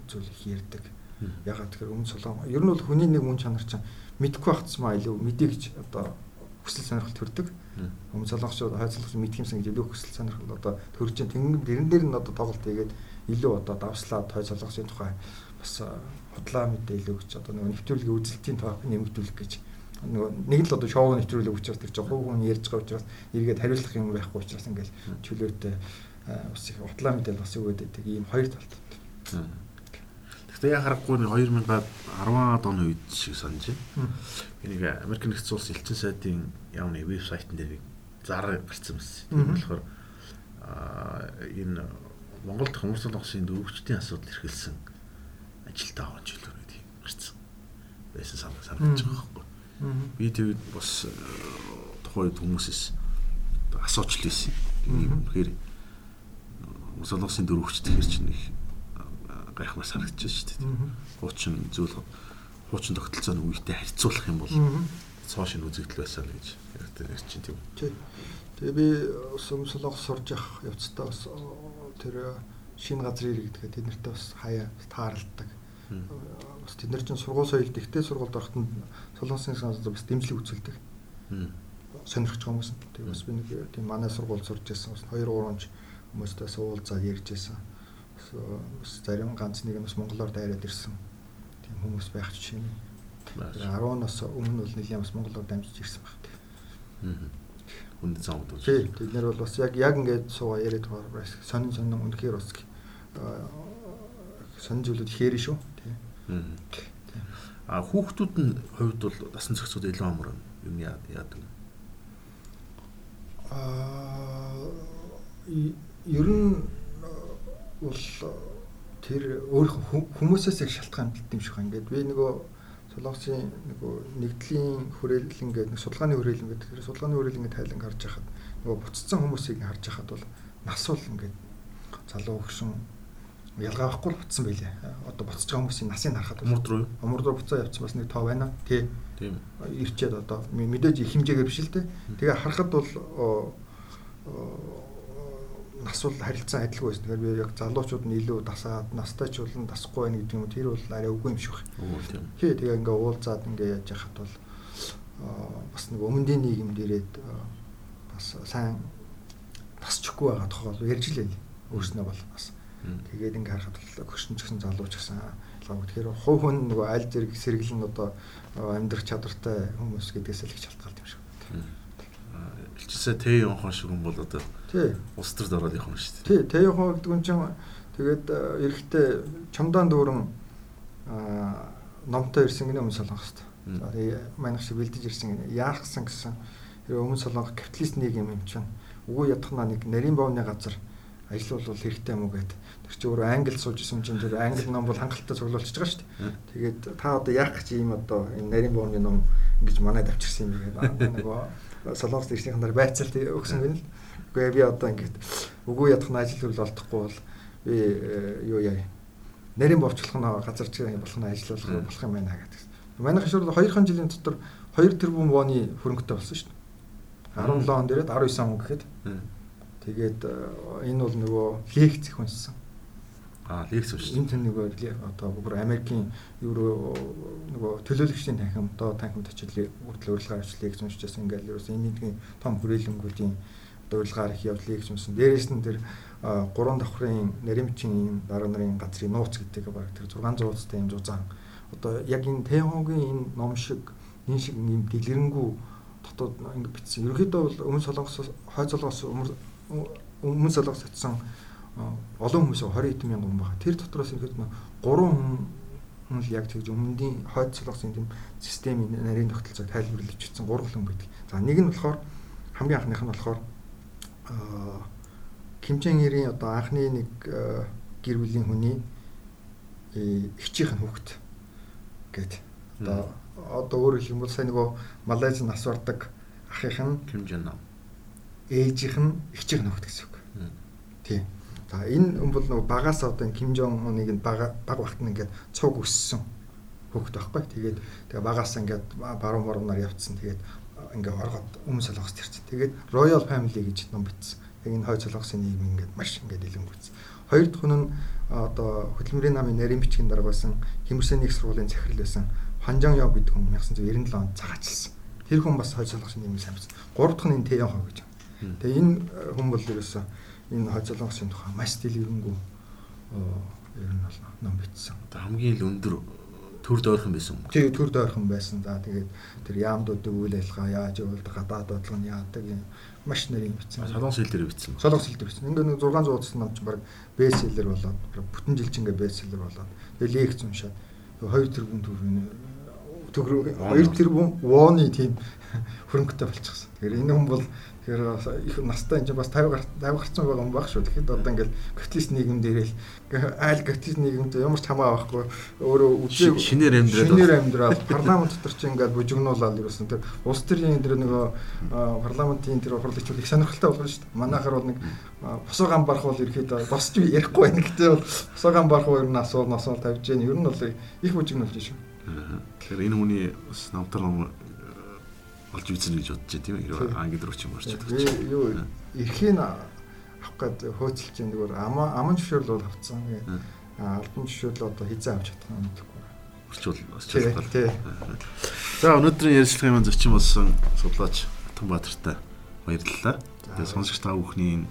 зүйл их ярьдаг. Ягаад тэгэхээр өмнө солон ер нь бол хүний нэг мөн чанар чинь мэдхгүй багцмаа илүү мэдээ гэж одоо хүсэл сонирхол төрдөг. Өмнө солонгосчууд хойцлогч мэдх юмсан гэж илүү хүсэл сонирхол одоо төрж чинь тэнгэр дэрэн дээр нь одоо тоглолт хийгээд илүү одоо давслаад хойцлогчийн тухай бас худлаа мэдээлэл өгч одоо нөгөө нэвтрүүлгийн үзэлтийн тоог нэмэгдүүлэх гэж. Нөгөө нэг л одоо шоу нэвтрүүлэг учраас тэр чинь хувь хүн ярьж байгаа учраас эргээд хариулах юм байхгүй учраас ингээл чөлөөтэй бас их худлаа мэдээлэл бас өгөөд байдаг. Ийм хоёр талт. Гэхдээ яа харахгүй 2010 оны үед шиг санаж байна. Энийг Америк нэгдсэн улсын элчин сайдын нэг вебсайтн дээр зар гарсан байсан. Тийм болохоор энэ Монголд хүмүүстэн тогсын дөрөвчдийн асуудал эрхэлсэн ажилдаа авах жилээр гэдэг гарсан байсан санаа санагдаж байгаа байхгүй. Би тэгээд бас тухайн хүмүүсээс асууч л байсан. Тэгэхээр солонгосын дөрөвч тэгэхээр чинь их э, гайхмаар санагдаж байна шүү дээ. Хуучин зүйл хуучин тогтолцооны үетэй харьцуулах юм бол цоошин үзэгдэл байсан гэж ярьдаг чинь тийм. Тэгээ би солонгос сурж явах явцдаа бас тэр шинэ газрын ирэг гэдэг тэд нартай бас хаяа тааралдаг бас тэд нар чинь сургууль соёлд ихтэй сургуульд ороход нь солонгосын санаа бас дэмжлэг үзүүлдэг. Байгаа хүмүүс. Тэгээ бас би нэг тийм манай сургууль сурж байсан бас 2 3 хүмүүстэй суулзаад ярьж байсан. Бас зарим ганц нэг нь бас монголоор дайраад ирсэн. Тийм хүмүүс байх жишээ нь. 10-оос өмнө бол нэлийн бас монголоор дамжиж ирсэн баг. Хүнд цаамд үү. Тий, тэд нар бол бас яг яг ингээд суугаа яриад байгаа сонин сонин үнэхээр бас сонин зүйлүүд ихээр шүү. А хүүхдүүд нь хувьд бол насан зохицууд илүү амар юм яадаг юм. Аа ер нь бол тэр өөр хүмүүсээс яг шалтгаан бэлт юм шиг байна. Ингээд би нөгөө Солонгосын нөгөө нэгдлийн хүрээлэн гэдэг нэг судалгааны хүрээлэн гэдэг тэр судалгааны хүрээлэн тайлан харж байхад нөгөө буццсан хүмүүсийг харж байхад бол нас бол ингээд залуу хөгшин ялгаа авахгүй л бутсан байлээ. Одоо буцаж байгаа хүмүүсийн насыг харахад умурд руу умурд руу буцаа явцсан бас нэг тоо байна. Тий. Тийм. Ирчээд одоо мэдээж их хэмжээгээр биш л дээ. Тэгээ харахад бол нас бол харилцан адилгүй байсан. Тэгэхээр би яг залуучууд нь илүү дасаад настайчул нь дасахгүй байх гэдэг юм тэр бол арай үгүй юм шиг байна. Хээ тэгээ ингээ уулзаад ингээ яаж яхад бол бас нэг өмнөдийн нийгэмд ирээд бас сайн тасчихгүй байгаа тохиол ярьж лээ. Өөрснөө бол бас. Тэгээд ингээ харахад бол хөшин ч гэсэн залууч гэсэн ялгаагүй. Тэгэхээр хувь хүн нөгөө аль зэрэг сэргэлэн одоо амьдрах чадвартай хүмүүс гэдгээс л их шалтгаалт юм шиг элчсээ тэ явах шиг юм бол одоо улс төрд ороод явах юм шүү дээ. Тий тэ явах гэдэг нь чинь тэгээд эрэхтэй чамдаан дүүрэн номтой ирсэн гинэ өмнө солонгост. За тэгээ манайх шиг бэлдэж ирсэн гинэ. Яах гэсэн өмнө солонгос капиталист нэг юм юм чинь үгүй ядахнаа нэг нарийн боовны газар ажил бол хэрэгтэй юм уу гэдэг. Тэр чи өөрөө англи сууж исэн чинь тэр англи ном бол хангалттай цуглуулчихж байгаа шүү дээ. Тэгээд та одоо яах гэж ийм одоо энэ нарийн боовны ном ингэж манайд авчирсан юм бэ? Нөгөө солонгос ирсний ханаар байцаалт өгсөн гэнэ л. Үгүй би одоо ингэж үгүй ядах ажил хөрөл олдохгүй бол би э, юу яа. Нарийн боовчлох нь газар чинь болох нь ажиллах болох юм байна гэдэг. Манайх шууд 2хан жилийн дотор 2 тэрбум вооны хөрөнгөтэй болсон шүү дээ. 17 он дээрээ 19 он гэхэд Тэгээд э, энэ бол нөгөө лекц их уншсан. Аа, лекц уншсан. Энэ тэн нөгөө одоо бүр Америкийн евро нөгөө төлөөлөгчдийн танхим одоо танхимд очил үрдэл урилгаар очил лекц уншижсэн ингээл ерөөс энэ нэг том хүрээлэнгүүдийн урилгаар их лекц уншсан. Дээрээс нь тэр гурван давхрын наримчин дарга нарын газрын нууц гэдэг баг тэр 600 уулзтай юм зузаан. Одоо яг энэ Тэхогийн энэ ном шиг энэ шиг юм дэлгэрэнгүй дотоод ингэ бичсэн. Ерөнхийдөө бол өмнө солонгос хойд солонгос өмнө солонгос очсон олон хүмүүс 20 хэдэн мянган хүн байгаа. Тэр дотроос ихэд 3 хүн л яг тэгж өмнөдийн хойд солонгосын тийм системийн нарийн тогтолцоог тайлбарлаж бичсэн 3 хүн байдаг. За нэг нь болохоор хамгийн анхных нь болохоор Ким Чен Ирийн одоо анхны нэг гэр бүлийн хүний хичээхэн хүүхэд гээд одоо одоо өөрөөр хэлбэл сайн нөгөө Малайз нас бардаг ахих нь Ким Жен Нам ээжийнх нь эгчийнх нь хөхт гэсэн үг. Тийм. За энэ хүн бол нөгөө багаас одоо Ким Жон Уныг нь бага баг багт нь ингээд цуг өссөн хөхт байхгүй. Тэгээд тэгээ багаас ингээд баруун баруунаар явцсан. Тэгээд ингээд оргод өмнө солонгост ирсэн. Тэгээд Royal Family гэж ном бичсэн. Яг энэ хойд солонгосын нийгэм ингээд маш ингээд илэнгүүцсэн. Хоёр дахь нь одоо хөдөлмөрийн намын нарийн бичгийн дарга байсан Хэмэрсэн нэг сургуулийн захирал байсан Ханжан Яв гэдэг хүн 1997 онд цагаачилсан. Тэр хүн бас хойд солонгосын нийгмийн сайн байсан. Гурав дахь нь энэ Тэйон хоо гэж Тэгээ энэ хүн бол ерөөсөө энэ хойцолонгосын тухай маш дэлгэрэнгүй ер нь бол ном бичсэн. Хамгийн л өндөр төр дойрхон байсан юм. Тэгээ төр дойрхон байсан. За тэгээд тэр яамдуудыг үйл ажиллагаа яаж явуулдаг, гадаад бодлого нь яадаг юм маш нарийн бичсэн. Солонгос хэл дээр бичсэн. Солонгос хэл дээр бичсэн. Ингээ нэг 600 удсан ном чинь баг бестселлер болоод бүтэн жилчингээ бестселлер болоод тэгээ лекц уншаад 2 тэрбум төгрөгийн төгрөг 2 тэрбум вооны тийм хөрөнгөтэй болчихсон. Тэгэхээр энэ хүн бол Тэгэхээр их настай энэ бас 50 50 гарсан байгаа юм баг шүү. Тэгэхэд одоо ингээл капиталист нийгэм дээрээ л айл капиталист нийгэмд ямар ч хамаа авахгүй өөрөө үжээ шинээр амьдрал шинээр амьдрал парламент дотор чи ингээд бужигнуулаад ерөөсөн тэр улс төрийн тэр нөгөө парламентын тэр хурлыг их сонирхолтой болгоно шүү. Манайхаар бол нэг босоо гам барах бол ерөөхдөө босч ярихгүй байна гэхдээ бол босоо гам барах хоёр нь асуул насуул тавьж гэн ер нь бол их бужигнуулж шүү. Тэгэхээр энэ хүний бас намтар олж үзэн гэж бодож тийм ээ. Англи руу ч юм орч чаддаг. Юу эрхийг авах гээд хөөцөлж чинь зүгээр ама аман зөвшөөрөл бол авцсан. Албан зөвшөөрөл одоо хизээ авч чадах юм гэдэггүй. Орчвол бас чадвал. За өнөөдрийн ярилцлагын маань зочин болсон судлаач Томбаатартай баярлалаа. Тэгээ сонсогч та бүхний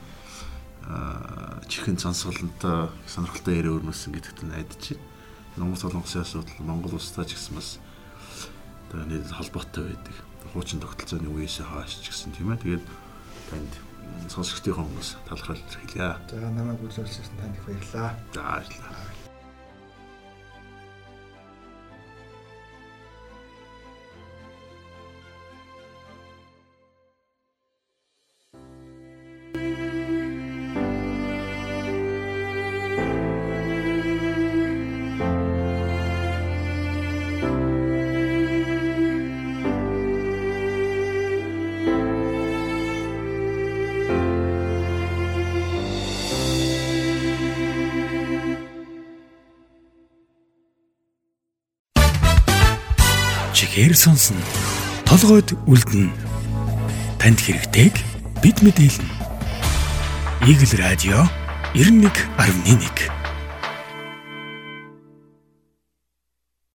чихэн цансгалантай сонирхолтой яриа өрнөсөн гэдэгт найдаж байна. Монгол солонгосын асуудал Монгол улстай ч гэсэн бас одоо нэг холбоотой байдаг хуучин тогтолцооны үеэс хойш ч гэсэн тийм ээ. Тэгээд танд сонсогчдын хүмүүс талархал хэлье. За намайг үзүүлсэн танд их баярлалаа. За баярлалаа. Чихээр сонсно. Толгойд үлдэнэ. Танд хэрэгтэйг бид мэдээлнэ. Игэл радио 91.1